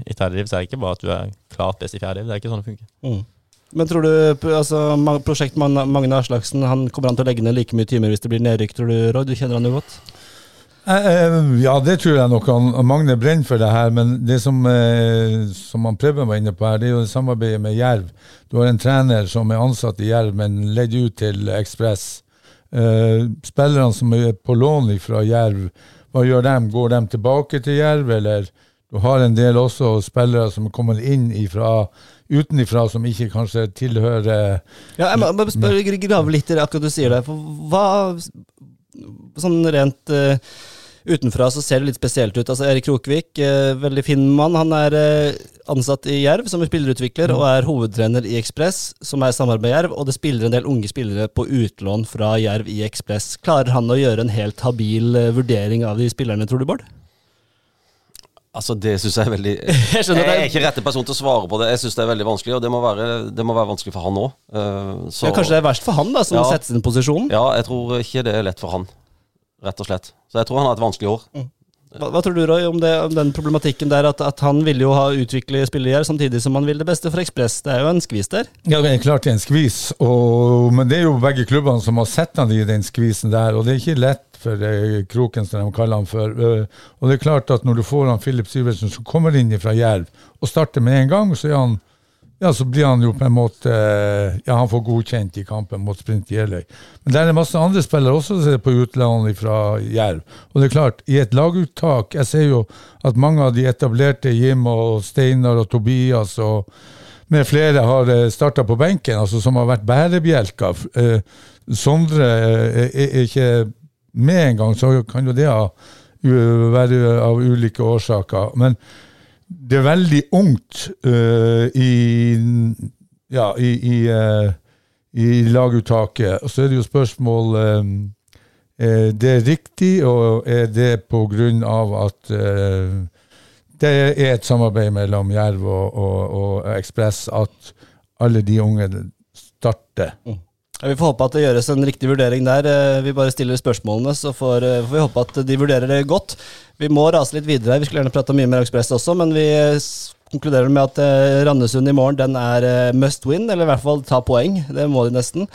i tredje så er det ikke bare at du er klart best i fjerde div. Det er ikke sånn det funker. Mm. Men tror du altså, prosjekt Magne Aslaksen han kommer han til å legge ned like mye timer hvis det blir nedrykk, tror du, Roy? Du kjenner han jo godt. Eh, eh, Ja, det tror jeg nok. Han, Magne brenner for det her. Men det som, eh, som han Preben var inne på her, det er jo det samarbeidet med Jerv. Du har en trener som er ansatt i Jerv, men ledd ut til Ekspress. Eh, spillerne som er på lån fra Jerv, hva gjør dem? Går de tilbake til Jerv, eller du har en del også spillere som kommer inn ifra, utenifra, som ikke kanskje tilhører Ja, jeg må bare spørre, grave litt i det akkurat du sier der. For hva Sånn rent eh, utenfra så ser det litt spesielt ut. Altså Erik Krokvik, eh, veldig fin mann. Han er eh, ansatt i Jerv som spillerutvikler, og er hovedtrener i Ekspress, som er samarbeid med Jerv. Og det spiller en del unge spillere på utlån fra Jerv i Ekspress. Klarer han å gjøre en helt habil eh, vurdering av de spillerne, tror du, Bård? Altså, det syns jeg er veldig Jeg Jeg er ikke rette person til å svare på det. Jeg syns det er veldig vanskelig, og det må være, det må være vanskelig for han òg. Ja, kanskje det er verst for han, da, som Ja. må sette sin posisjon. Ja, jeg tror ikke det er lett for han, rett og slett. Så jeg tror han har et vanskelig år. Hva, hva tror du, Roy, om, det, om den problematikken der at, at han ville jo ha utvikle spillere samtidig som han vil det beste for Ekspress? Det er jo en skvis der. Ja, det er klart det er en skvis, og, men det er jo begge klubbene som har sett han i den skvisen der, og det er ikke lett for eh, Kroken, som de kaller han for. Eh, og det er klart at når du får han Filip Syversen som kommer inn fra Jerv og starter med en gang, så er han ja, så blir han jo på en måte eh, Ja, han får godkjent i kampen mot Sprint Jeløy. Men det er masse andre spillere også på utlandet fra Jerv. Og det er klart, i et laguttak Jeg ser jo at mange av de etablerte, Jim og Steinar og Tobias og med flere har starta på benken, altså som har vært bærebjelker. Eh, Sondre eh, er ikke med engang, så kan jo det være av ulike årsaker. Men det er veldig ungt uh, i, ja, i, i, uh, i laguttaket. Og så er det jo spørsmål um, Er det riktig, og er det på grunn av at uh, det er et samarbeid mellom Jerv og, og, og Ekspress at alle de unge starter? Ja, Vi får håpe at det gjøres en riktig vurdering der. Eh, Vi bare stiller spørsmålene, så får, eh, får vi håpe at de vurderer det godt. Vi må rase litt videre. Vi skulle gjerne prata mye mer Ekspress også, men vi eh, konkluderer med at Randesund i morgen den er must win, eller i hvert fall ta poeng. Det må de nesten.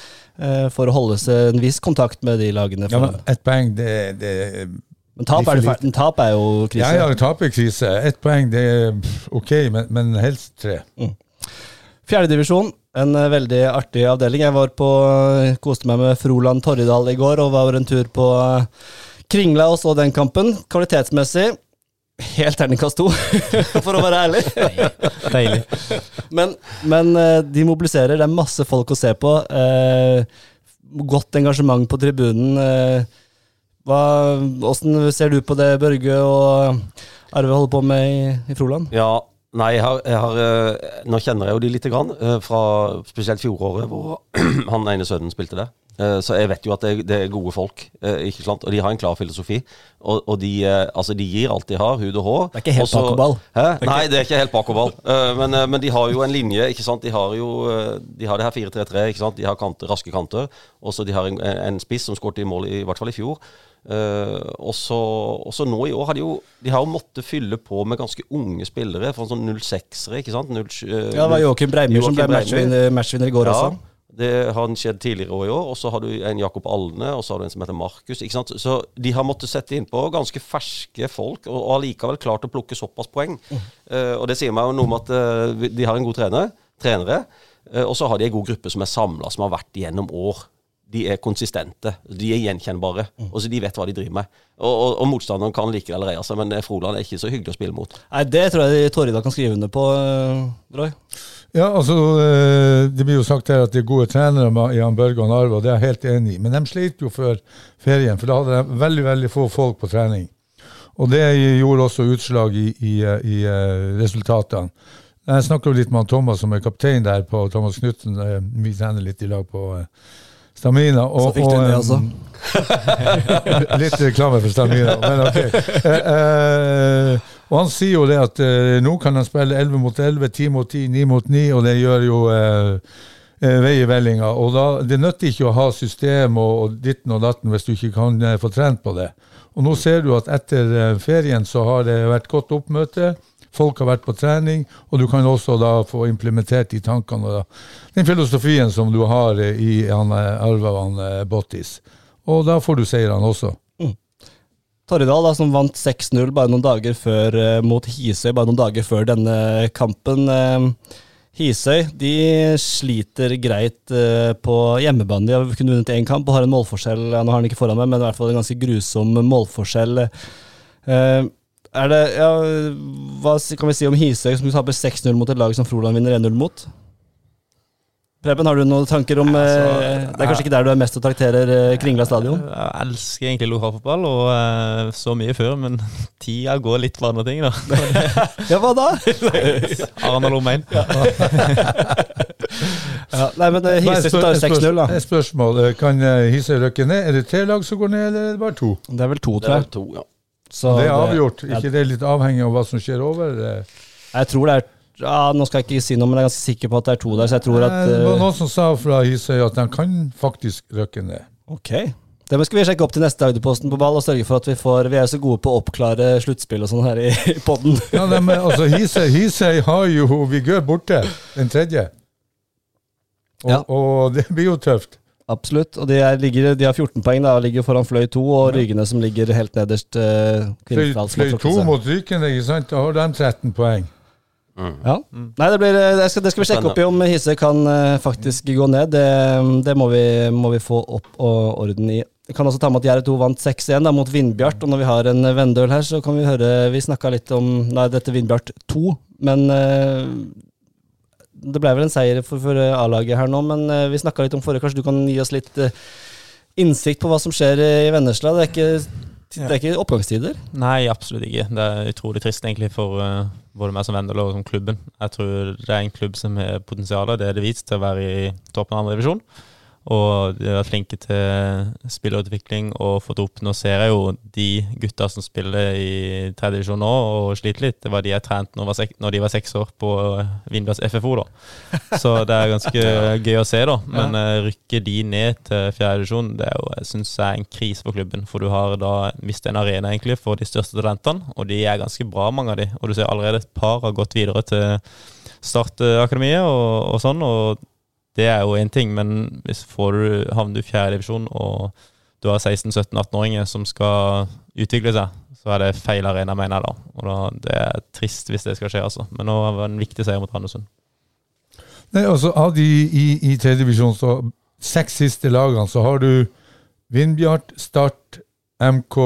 For å holde seg en viss kontakt med de lagene. Ja, men ett poeng, det, det men tap er, det tap er jo krise. Ja, ja, taperkrise. Ett poeng, det er OK, men, men helst tre. Fjerdedivisjon, en eh, veldig artig avdeling. Jeg var på, eh, koste meg med Froland Torridal i går og var en tur på eh, Kringla og så den kampen. Kvalitetsmessig helt terningkast to, for å være ærlig. Deilig. Men, men de mobiliserer, det er masse folk å se på. Eh, godt engasjement på tribunen. Eh, hva, hvordan ser du på det Børge og Arve holder på med i, i Froland? Ja, nei, jeg har, jeg har eh, Nå kjenner jeg jo de lite grann, eh, fra spesielt fjoråret, hvor han ene sønnen spilte der. Eh, Så jeg vet jo at det, det er gode folk, ikke sant? og de har en klar filosofi. Og, og de, altså de gir alt de har, hud og hår. Det er ikke helt. Hæ? Nei, det er ikke helt bakoverball. Eh, Men, men de har jo en linje, ikke sant. De har jo De har det her 4-3-3, ikke sant. De har kanter, raske kanter. Og så de har en, en spiss som skåret i mål, i hvert fall i fjor. Eh, og så nå i år har de jo De har jo måttet fylle på med ganske unge spillere. For sånn 06-ere, ikke sant. 0, uh, Ja, det var Joakim Breimyr som ble matchvinner, matchvinner i går også. Det har skjedd tidligere også i år. Og så har du en Jakob Alne, og så har du en som heter Markus. ikke sant? Så de har måttet sette innpå ganske ferske folk, og, og allikevel klart å plukke såpass poeng. Eh, og det sier meg jo noe om at eh, de har en god trener, trenere, eh, og så har de en god gruppe som er samla, som har vært gjennom år. De er konsistente, de er gjenkjennbare, og så de vet hva de driver med. Og, og, og motstanderen kan like det eller altså, men eh, Froland er ikke så hyggelig å spille mot. Nei, Det tror jeg Torida kan skrive under på, eh, Roy. Ja, altså, eh, Det blir jo sagt her at det er gode trenere i Jan Børge og Narve, og det er jeg helt enig i. Men de slet jo før ferien, for da hadde de veldig veldig få folk på trening. Og det gjorde også utslag i, i, i resultatene. Jeg snakka litt med Thomas, som er kaptein der på Thomas Knutsen. eh, Vi trener litt i lag på Stamina. Så fikk du og, det, altså. Litt reklame for Stamina, men ok. Eh, eh, og han sier jo det at eh, nå kan han spille 11 mot 11, 10 mot 10, 9 mot 9, og det gjør jo eh, eh, vei i vellinga. Og da, det nytter ikke å ha system og, og ditten og datten hvis du ikke kan eh, få trent på det. Og nå ser du at etter ferien så har det vært godt oppmøte. Folk har vært på trening, og du kan også da få implementert de tankene og den filosofien som du har eh, i han Arvavan og eh, Bottis. Og da får du seirene også. Torridal, da, som vant 6-0 bare noen dager før eh, mot Hisøy, bare noen dager før denne kampen. Eh, Hisøy de sliter greit eh, på hjemmebane. De har kun vunnet én kamp og har en målforskjell Nå har han ikke foran meg, men i hvert fall en ganske grusom målforskjell. Eh, er det, ja, hva kan vi si om Hisøy, som taper 6-0 mot et lag som Froland vinner 1-0 mot? Preben, har du noen tanker om eh, Det er kanskje ikke der du er mest og trakterer eh, Kringla stadion? Jeg elsker egentlig lokalfotball, og eh, så mye før, men tida går litt på andre ting, da. Ja, hva da? Arendal Omegn. Ja, nei, men eh, Hisøy tar 6-0, da. Et spørsmål. Eh, Kan eh, Hisøy rykke ned? Er det tre lag som går ned, eller er det bare to? Det er vel to, Det er jeg. to, ja. Så det er avgjort. Det, ikke det er litt avhengig av hva som skjer over? eh? Jeg tror det er ja, Nå skal jeg ikke si noe, men jeg er ganske sikker på at det er to der, så jeg tror at Eh, Det var eh, noen som sa fra Hisøy at de kan faktisk røkke ned. Ok. Det skal vi sjekke opp til neste Agderposten på ball og sørge for at vi får Vi er så gode på å oppklare sluttspill og sånn her i, i podden. Ja, altså Hisøy, Hisøy har jo Vigør borte, den tredje. Og, Ja. og det blir jo tøft. Absolutt. Og de, er, ligger, de har 14 poeng, da, og ligger foran Fløy 2, og Rygene som ligger helt nederst. Uh, Fløy, fløy 2 mot Rykende, ikke sant? Da har de 13 poeng. Ja. Nei, det, blir, det, skal, det skal vi sjekke opp i om Hisse kan uh, faktisk gå ned. Det, det må, vi, må vi få opp og orden i. Jeg kan også ta med at Gjerdet 2 vant 6-1 mot Vindbjart, og når vi har en Vendøl her, så kan vi høre Vi snakka litt om Nei, dette Vindbjart 2, men eh, Det ble vel en seier for, for eh, A-laget her nå, men eh, vi snakka litt om forrige. Kanskje du kan gi oss litt eh, innsikt på hva som skjer i Vennesla? Det er ikke, det er ikke oppgangstider? Nei, absolutt ikke. Det er utrolig trist egentlig for både meg som Vendel og som klubben. Jeg tror det er en klubb som har potensial, det er det vist, til å være i toppen av andre divisjon. Og de har vært flinke til spillerutvikling og fått opp Nå ser jeg jo de gutta som spiller i tredje divisjon nå og sliter litt. Det var de jeg trente når, når de var seks år på Vindbjørns FFO, da. Så det er ganske gøy å se, da. Men ja. rykker de ned til fjerde divisjon, det er jo, jeg synes jeg er en krise for klubben. For du har da mistet en arena egentlig for de største talentene, og de er ganske bra, mange av de. Og du ser allerede et par har gått videre til Startakademiet og, og sånn. og det er jo én ting, men hvis får du, havner du i fjerde divisjon og du har 16-17-18-åringer som skal utvikle seg, så er det feil arena, mener jeg da. Og da, Det er trist hvis det skal skje, altså. Men nå var det en viktig seier mot Randesund. Nei, altså Av de i, i tredjedivisjon, så seks siste lagene, så har du Vindbjart, Start, MK,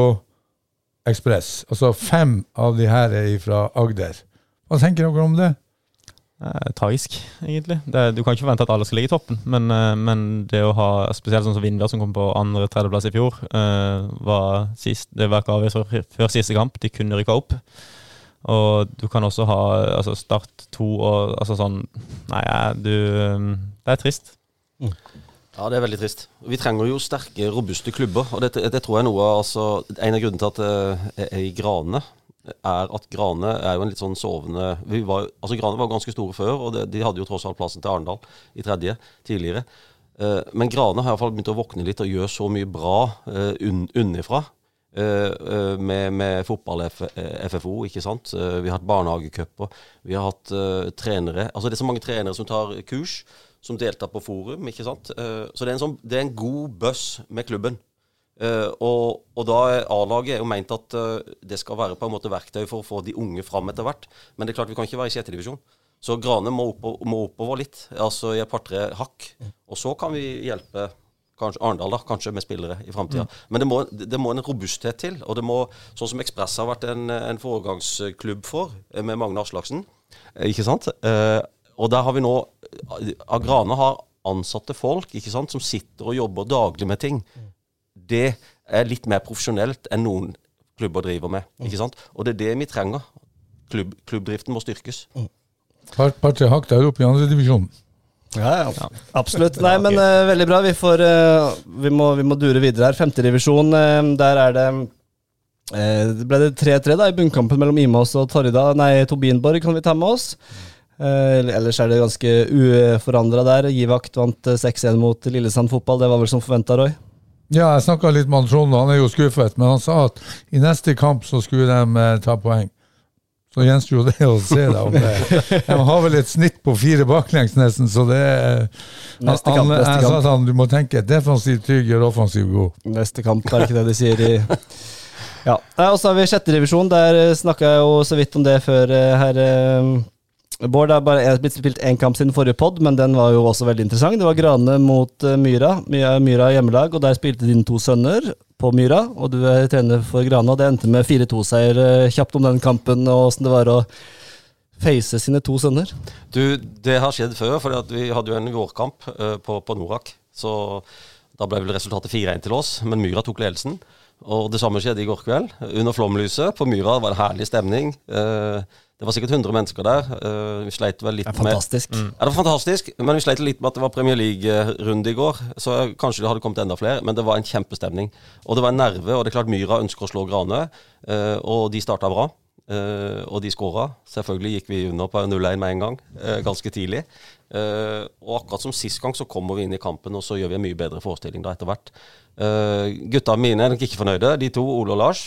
Ekspress. Altså fem av de her er fra Agder. Hva tenker dere om det? Er tragisk, egentlig. Det, du kan ikke forvente at alle skal ligge i toppen, men, eh, men det å ha spesielt sånn som Vindbjart, som kom på andre-tredjeplass i fjor, eh, var sist, det var ikke avgjort før, før siste kamp. De kunne rykka opp. Og du kan også ha altså Start to og altså sånn Nei, du Det er trist. Ja, det er veldig trist. Vi trenger jo sterke, robuste klubber. Og det, det tror jeg er noe altså, En av grunnene til at det er i Grane, er at Grane er jo en litt sånn sovende var, altså Grane var ganske store før, og det, de hadde jo tross alt plassen til Arendal i tredje tidligere. Eh, men Grane har iallfall begynt å våkne litt og gjøre så mye bra uh, unn, unnifra. eh, eh, med, med fotball-FFO, ikke sant. Eh, vi har hatt barnehagecuper. Vi har hatt eh, trenere Altså det er så mange trenere som tar kurs, som deltar på forum, ikke sant. Eh, så det er en, sånn, det er en god buzz med klubben. Eh, og, og da A-laget er jo meint at uh, det skal være på en måte verktøy for å få de unge fram etter hvert. Men det er klart vi kan ikke være i sjette divisjon. Så Grane må, oppo, må oppover litt, altså i et par-tre hakk. Og så kan vi hjelpe kanskje Arendal da, kanskje med spillere i framtida. Men det må, det må en robusthet til. Og det må, sånn som Ekspress har vært en, en foregangsklubb for, eh, med Magne Aslaksen. Ikke sant? Eh, og der har vi nå Agrane har ansatte folk ikke sant, som sitter og jobber daglig med ting. Det er litt mer profesjonelt enn noen klubber driver med. ikke sant? Og det er det vi trenger. Klubb, klubbdriften må styrkes. Par- Par-tre hakk der oppe i andredivisjonen. Ja, ja. Absolutt. Nei, men uh, veldig bra. Vi, får, uh, vi, må, vi må dure videre her. Femtedivisjon, uh, der er det eh, det ble det 3-3 da i bunnkampen mellom Imås og Torrida. Nei, Tobinborg kan vi ta med oss. Eh, ellers er det ganske uforandra der. Givakt vant eh, 6-1 mot Lillesand fotball. Det var vel som forventa, Roy? Ja, jeg snakka litt med Trond, han er jo skuffet, men han sa at i neste kamp så skulle de eh, ta poeng. Så gjenstår jo det å se, da. De har vel et snitt på fire baklengs, nesten, så det er Neste kamp, han, kamp. Jeg sa til han du må tenke defensiv trygg gjør offensiv god. Neste kamp, er ikke det de sier i Ja. Og så har vi sjette divisjon. Der snakka jeg jo så vidt om det før eh, her. Bård, har er bare er blitt spilt én kamp siden forrige pod, men den var jo også veldig interessant. Det var Grane mot eh, Myra. Myra, Myra hjemmelag, og der spilte dine to sønner på Myra. Og du er trener for Grane, og det endte med 4-2-seier. Eh, Kjapt om den kampen, og åssen det var å face sine to sønner. Du, det har skjedd før, for vi hadde jo en vårkamp eh, på, på Norak. Så da ble vel resultatet 4-1 til oss, men Myra tok ledelsen. Og det samme skjedde i går kveld. Under flomlyset på Myra var det herlig stemning. Eh, det var sikkert 100 mennesker der. Eh, vi sleit vel litt Det er med ja, det var fantastisk, men vi sleit litt med at det var Premier League-runde i går. Så kanskje det hadde kommet enda flere, men det var en kjempestemning. Og det var en nerve, og det er klart Myra ønsker å slå Grane, eh, og de starta bra. Eh, og de skåra. Selvfølgelig gikk vi under på 0-1 med en gang, eh, ganske tidlig. Eh, og akkurat som sist gang så kommer vi inn i kampen, og så gjør vi en mye bedre forestilling da etter hvert. Gutta mine er nok ikke fornøyde. De to, Ole og Lars,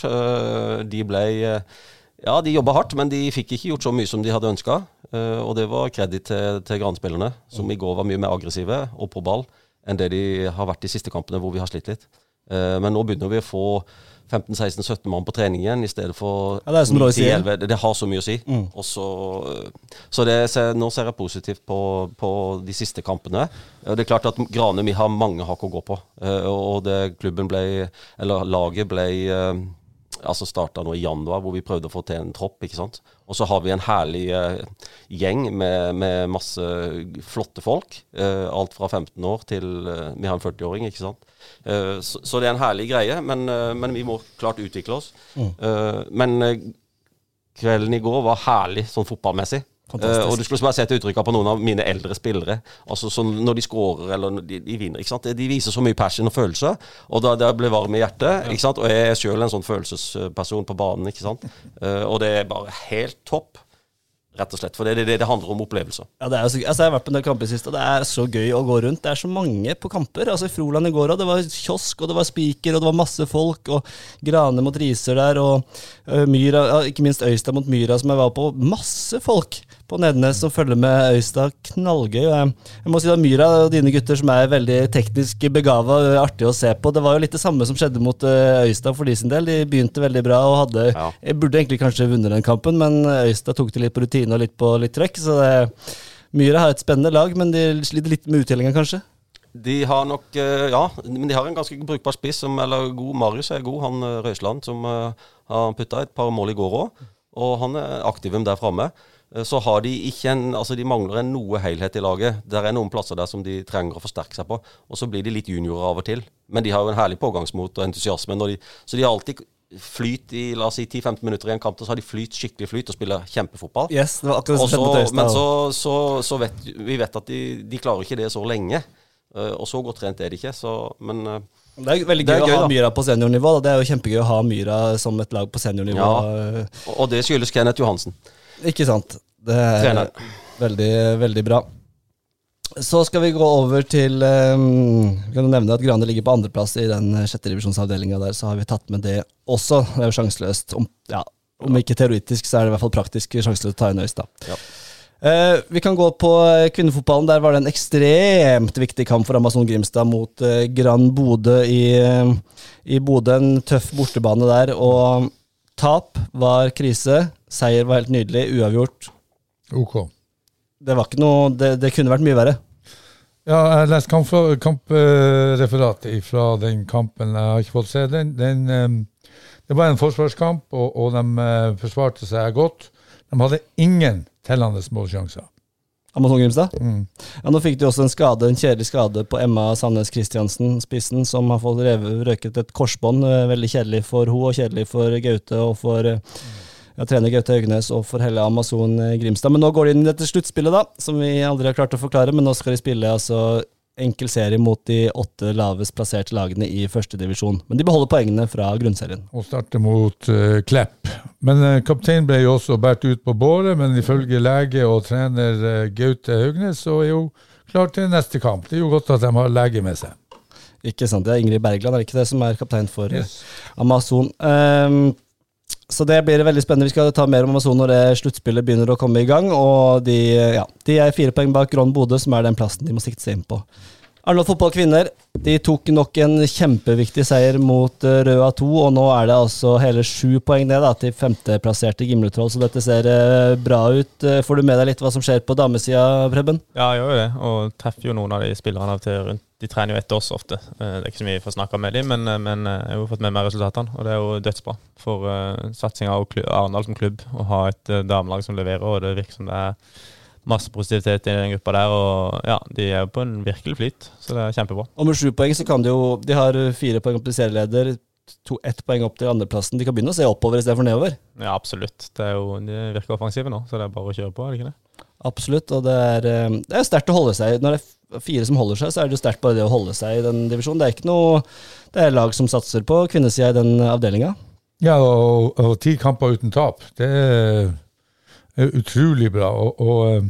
de ble ja, de jobba hardt, men de fikk ikke gjort så mye som de hadde ønska. og det var kreditt til, til Gran-spillerne, som i går var mye mer aggressive og på ball enn det de har vært de siste kampene, hvor vi har slitt litt. Eh, men nå begynner vi å få 15-16-17 mann på trening igjen, i stedet for Ja, det er som du sier. 10-11. Det, det har så mye å si. Mm. så så det nå ser jeg positivt på, på de siste kampene. Eh, Det er klart at Grane vi har mange hakk å gå på. Eh, Og det klubben ble, eller laget ble eh, altså starta nå i januar, hvor vi prøvde å få til en tropp. ikke sant? Og så har vi en herlig eh, gjeng med, med masse flotte folk. Eh, alt fra 15 år til eh, Vi har en 40-åring, ikke sant. Eh, så, så det er en herlig greie, men, eh, men vi må klart utvikle oss. Eh, men kvelden i går var herlig sånn fotballmessig. Eh, og du skulle bare sett uttrykket på noen av mine eldre spillere. Altså Når de scorer eller de, de vinner. ikke sant? De viser så mye passion og følelse, og da da blir varm i hjertet. ikke sant? Og jeg er sjøl en sånn følelsesperson på banen. ikke sant? Uh, og det er bare helt topp, rett og slett. For det er det det handler om opplevelser. Ja, det er så, altså jeg har vært på en del kamper i siste, og det er så gøy å gå rundt. Det er så mange på kamper. Altså I Froland i går òg, det var kiosk, og det var spiker, og det var masse folk. Og Grane mot Riser der, og uh, Myra, ikke minst Øystad mot Myra, som jeg var på. Masse folk på Nednes som følger med Øystad. Knallgøy. Jeg, må si at Myra og dine gutter som er veldig teknisk begava, artig å se på. Det var jo litt det samme som skjedde mot Øystad for de sin del. De begynte veldig bra og hadde Ja. Jeg burde egentlig kanskje vunnet den kampen, men Øystad tok det litt på rutine og litt på litt trøkk. Så det, Myra har et spennende lag, men de sliter litt med uttellinga, kanskje. De har nok eh, Ja, men de har en ganske brukbar spiss, som, eller god Marius er god, han eh, Røisland, som eh, har putta et par mål i går òg. Og han er aktiv der framme. Eh, Så har de ikke en Altså, de mangler en noe helhet i laget. Det er noen plasser der som de trenger å forsterke seg på. Og så blir de litt juniorer av og til. Men de har jo en herlig pågangsmot og entusiasme. De, så de har alltid flyt i la oss si 10-15 minutter i en kamp, og så har de flyt, skikkelig flyt og spiller kjempefotball. Yes, det var akkurat det Og som skjedde så, mot Øystad. men så, så, så vet vi vet at de, de klarer ikke det så lenge. Eh, og så godt trent er de ikke. Så, men eh, Det er veldig gøy, er gøy, å ha da. Myra på seniornivå. Da. Det er jo kjempegøy å ha Myra som et lag på seniornivå. Ja. og det skyldes Kenneth Johansen. Ikke sant. Det er Trener. veldig, veldig bra. Så skal vi gå over til um, kan jo nevne at Grane ligger på andreplass i den sjette divisjonsavdelinga der, så har vi tatt med det også. Det er jo sjanseløst. Om, ja, om ikke teoretisk, så er det i hvert fall praktisk sjanseløst å ta inn Øystad. Ja. Uh, vi kan gå på eh, kvinnefotballen. Der var det en ekstremt viktig kamp for Amazon Grimstad mot uh, Gran Bodø i, uh, i Bodø. En tøff bortebane der. Og tap var krise. Seier var helt nydelig. Uavgjort. OK. Det var ikke noe Det, det kunne vært mye verre. Ja, jeg har lest kampreferatet kamp, fra den kampen. Jeg har ikke fått se den. den eh, det var en forsvarskamp, og, og de eh, forsvarte seg godt. De hadde ingen tellende målsjanser. Amazon Grimstad? Mm. Ja, nå fikk de også en skade, en kjedelig skade på Emma Sandnes Christiansen, spissen, som har fått revet, røket et korsbånd. Eh, Veldig kjedelig for hun, og kjedelig for Gaute og for eh, ja, trener Gaute Haugnes og for hele Amazon eh, Grimstad. Men nå går de inn i dette sluttspillet, da, som vi aldri har klart å forklare. Men nå skal de spille altså enkel serie mot de åtte lavest plasserte lagene i førstedivisjon. Men de beholder poengene fra grunnserien. Og starter mot uh, Klepp. Men uh, kapteinen ble jo også båret ut på båret, men ifølge lege og trener uh, Gaute Haugnes så er jo klar til neste kamp. Det er jo godt at de har lege med seg. Ikke sant. Det er Ingrid Bergland, er det ikke det, som er kaptein for yes. Amazon. Um, så det blir veldig spennende. Vi skal ta mer om Amazon når sluttspillet begynner å komme i gang. Og de, ja, de er fire poeng bak Ron Bodø, som er den plassen de må sikte seg inn på. Arendal Fotball kvinner de tok nok en kjempeviktig seier mot uh, Røa 2, og nå er det altså hele sju poeng ned da, til femteplasserte Gimletroll, så dette ser uh, bra ut. Uh, får du med deg litt hva som skjer på damesida, Preben? Ja, jeg gjør jo det, og treffer jo noen av de spillerne av til rundt de trener jo etter oss ofte. Det er ikke så mye vi får snakke med dem, men, men, jeg har jo fått med meg resultatene. Og det er jo dødsbra for uh, satsinga av Arendal som klubb å ha et damelag som leverer. Og det virker som det er masse positivitet i den gruppa der. Og ja, de er jo på en virkelig flyt, så det er kjempebra. Og med sju poeng så kan de jo De har fire poeng opp til serieleder, to, ett poeng opp til andreplassen. De kan begynne å se oppover istedenfor nedover. Ja, absolutt. Det er jo, de virker offensive nå, så det er bare å kjøre på, er det ikke det? Absolutt, og det er, eh, det er sterkt å holde seg. Når det er fire som holder seg, så er det jo sterkt bare det å holde seg i den divisjonen. Det er ikke noe Det er lag som satser på kvinnesida i den avdelinga. Ja, og, og, ti kamper uten tap. Det er, er utrolig bra. Og, og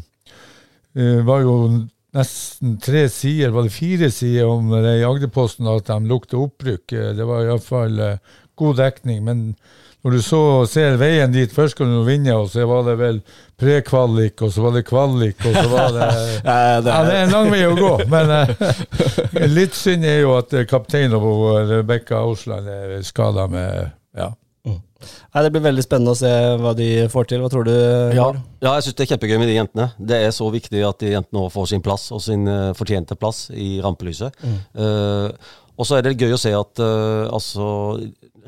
det var jo nesten tre sider, var det fire sider om det i Agderposten at de lukter opprykk. Det var iallfall uh, god dekning. men når du så ser veien dit, først skal du vinne, og så var det vel prekvalik, og så var det kvalik, og så var det ja, det, er, en lang vei å gå. Men uh, litt synd er jo at kapteinen og Rebekka Aasland, er skada med ja. Nei, Det blir veldig spennende å se hva de får til. Hva tror du? Ja, ja jeg syns det er kjempegøy med de jentene. Det er så viktig at de jentene òg får sin plass, og sin uh, fortjente plass i rampelyset. Mm. Uh, og så er det gøy å se at uh, altså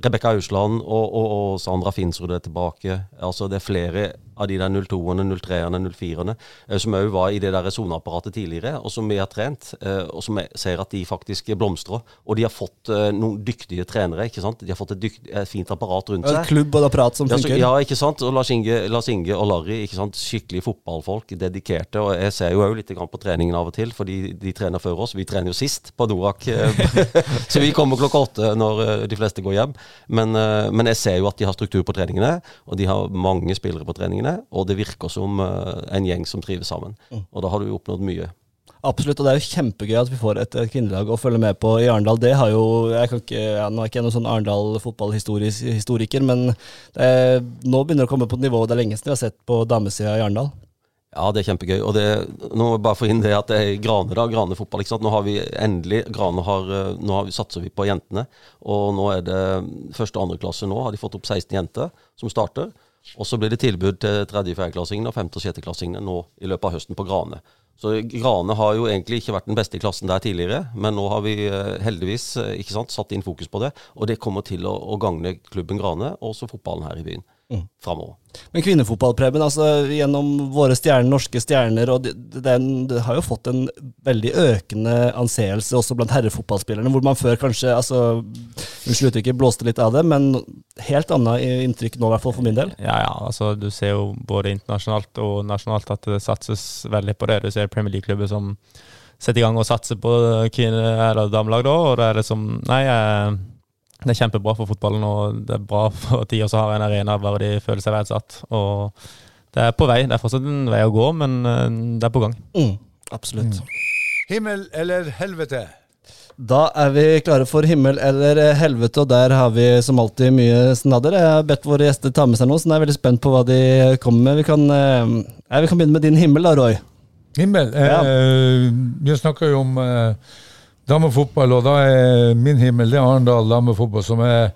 Rebekka Ausland og, og, og, Sandra Finsrud er tilbake. Altså Det er flere av de der 02-ene, 03-ene, 04-ene, som òg var i det der soneapparatet tidligere, og som vi har trent. Eh, og som ser at de faktisk blomstrer. Og de har fått eh, noen dyktige trenere. ikke sant? De har fått et, dykt, et fint apparat rundt seg. Et klubb og apparat som funker. Ja, ikke sant? Og Lars Inge, Lars Inge og Larry, ikke sant? skikkelig fotballfolk, dedikerte. Og jeg ser jo òg litt på treningen av og til, fordi de trener før oss. Vi trener jo sist på Norak, så vi kommer klokka åtte når de fleste går hjem. Men, eh, men, jeg ser jo at de har struktur på treningene, og de har mange spillere på treningene. Og det virker som eh, en gjeng som trives sammen. Mm. Og da har du jo oppnådd mye. Absolutt, og det er jo kjempegøy at vi får et, kvinnelag å følge med på i Arendal. Det har jo, jeg kan ikke, ja, Nå er ikke noen sånn Arendal fotballhistoriker, men er, nå begynner det å komme på et nivå det er lenge siden vi har sett på damesida i Arendal. Ja, det er kjempegøy. Og det, nå må jeg bare få inn det at det er Grane, da. Grane fotball. ikke sant? Nå har vi endelig Grane har, eh, Nå har vi, satser vi på jentene. Og nå er det første og andre klasse nå. Har de fått opp 16 jenter som starter. Og så blir det tilbud til tredje- og fjerdeklassingene og femte- og sjetteklassingene nå i løpet av høsten på Grane. Så Grane har jo egentlig ikke vært den beste i klassen der tidligere, men nå har vi eh, heldigvis eh, sant, satt inn fokus på det. Og det kommer til å, å gagne klubben Grane, og også fotballen her i byen mm. framover. Men kvinnefotball, Preben, altså gjennom våre stjerner, norske stjerner, og den, det, det, har jo fått en veldig økende anseelse også blant herrefotballspillerne, hvor man før kanskje altså, Unnskyld uttrykket, blåste litt av det, men helt annet inntrykk nå, i hvert fall for min del. Ja, ja, altså du ser jo både internasjonalt og nasjonalt at det satses veldig på det. Du ser Premier League-klubber som setter i gang og satser på kvinne- eller damelag da, og det er liksom Nei, jeg det er kjempebra for fotballen, og det er bra for at de også har en arena hvor de føler seg verdsatt. Og det er på vei. Det er fortsatt en vei å gå, men eh, det er på gang. Mm, absolutt. Mm. Himmel eller helvete? Da er vi klare for himmel eller helvete, og der har vi som alltid mye snadder. Jeg har bedt våre gjester ta med seg noe, så jeg er veldig spent på hva de kommer med. Vi kan, ja, vi kan begynne med din himmel da, Roy. Himmel? Ja. Eh, vi snakker jo om eh, damefotball, og da er min himmel det er Arendal damefotball, som er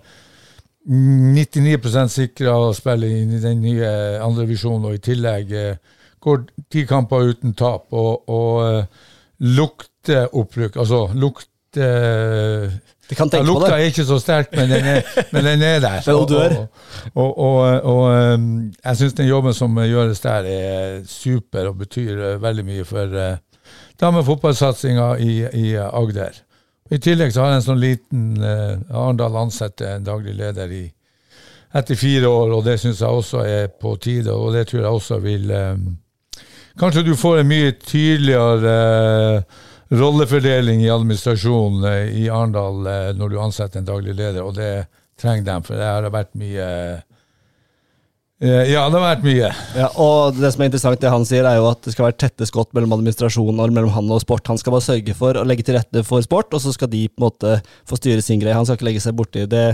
99 sikra å spille i den nye andrevisjonen, og i tillegg eh, går ti kamper uten tap og, og uh, lukter opprykk. Altså lukter Det kan tenke ja, lukta er ikke så sterk, men den er, men den er der. og, og, og, jeg syns den jobben som gjøres der, er super og betyr veldig mye for damefotballsatsinga i, i Agder. I tillegg så har jeg en sånn liten eh, Arendal ansetter en daglig leder i etter fire år, og det syns jeg også er på tide. Og det tror jeg også vil eh, Kanskje du får en mye tydeligere eh, rollefordeling i administrasjonen eh, i Arendal eh, når du ansetter en daglig leder, og det trenger de, for det har vært mye eh, Ja, det har vært mye. Ja, og det som er interessant, det han sier, er jo at det skal være tette skott mellom administrasjonen og mellom han og sport. Han skal bare sørge for å legge til rette for sport, og så skal de på en måte få styre sin greie. Han skal ikke legge seg borti det.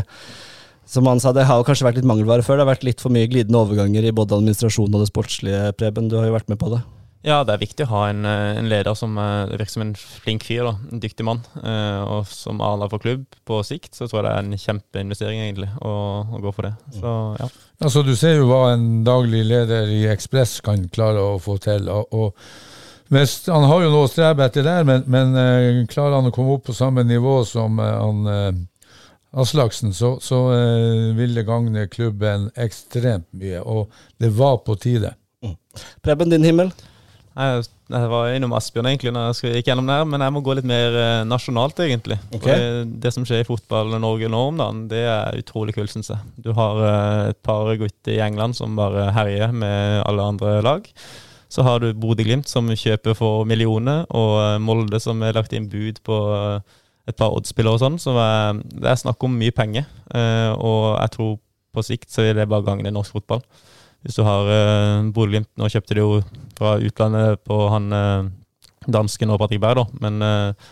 Som han sa, det har jo kanskje vært litt mangelvare før. Det har vært litt for mye glidende overganger i både administrasjonen og det sportslige, Preben. Du har jo vært med på det. Ja, det er viktig å ha en, eh, en leder som eh, virker som en flink fyr, da, en dyktig mann. Eh, og som Arendal for klubb på sikt, så tror jeg det er en kjempeinvestering egentlig å, å gå for det. Så ja. Altså, du ser jo hva en daglig leder i Ekspress kan klare å få til. og, og hvis, Han har jo noe å strebe etter der, men, men eh, klarer han å komme opp på samme nivå som eh, han eh, Aslaksen, så, så eh, vil det gagne klubben ekstremt mye. Og det var på tide. Preben, din himmel? Jeg, jeg var innom Asbjørn egentlig når jeg gikk gjennom det her, men jeg må gå litt mer eh, nasjonalt, egentlig. Okay. Det, det som skjer i fotball-Norge nå om dagen, det er utrolig kult, syns jeg. Du har eh, et par gutter i England som bare herjer med alle andre lag. Så har du Bodø-Glimt som kjøper for millioner, og eh, Molde som har lagt inn bud på et par oddspillere og sånn. Så er, det er snakk om mye penger, og jeg tror på sikt så vil det bare gagne norsk fotball. Hvis du har uh, Bodø-Glimt Nå kjøpte de jo fra utlandet på han eh, dansken og Patrick Berg, da. Men uh,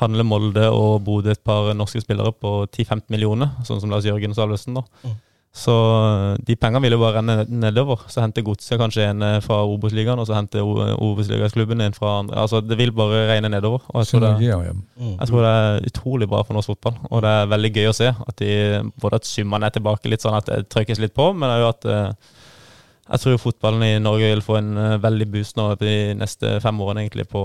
handler Molde og Bodø et par norske spillere på 10-15 millioner, sånn som Lars Jørgen Salvesen, da. Mm. Så eh, de pengene vil jo bare renne nedover. Så henter Godset kanskje en eh, fra Obos-ligaen, og så henter Obos-ligaklubben en fra andre. Altså, det vil bare regne nedover. Og jeg tror det, jeg tror det er utrolig bra for norsk fotball, og det er veldig gøy å se. At de, både at summene er tilbake, litt sånn at det trykkes litt på, men det jo at eh, jeg tror fotballen i Norge vil få en eh, veldig boost nå de neste fem årene, egentlig, på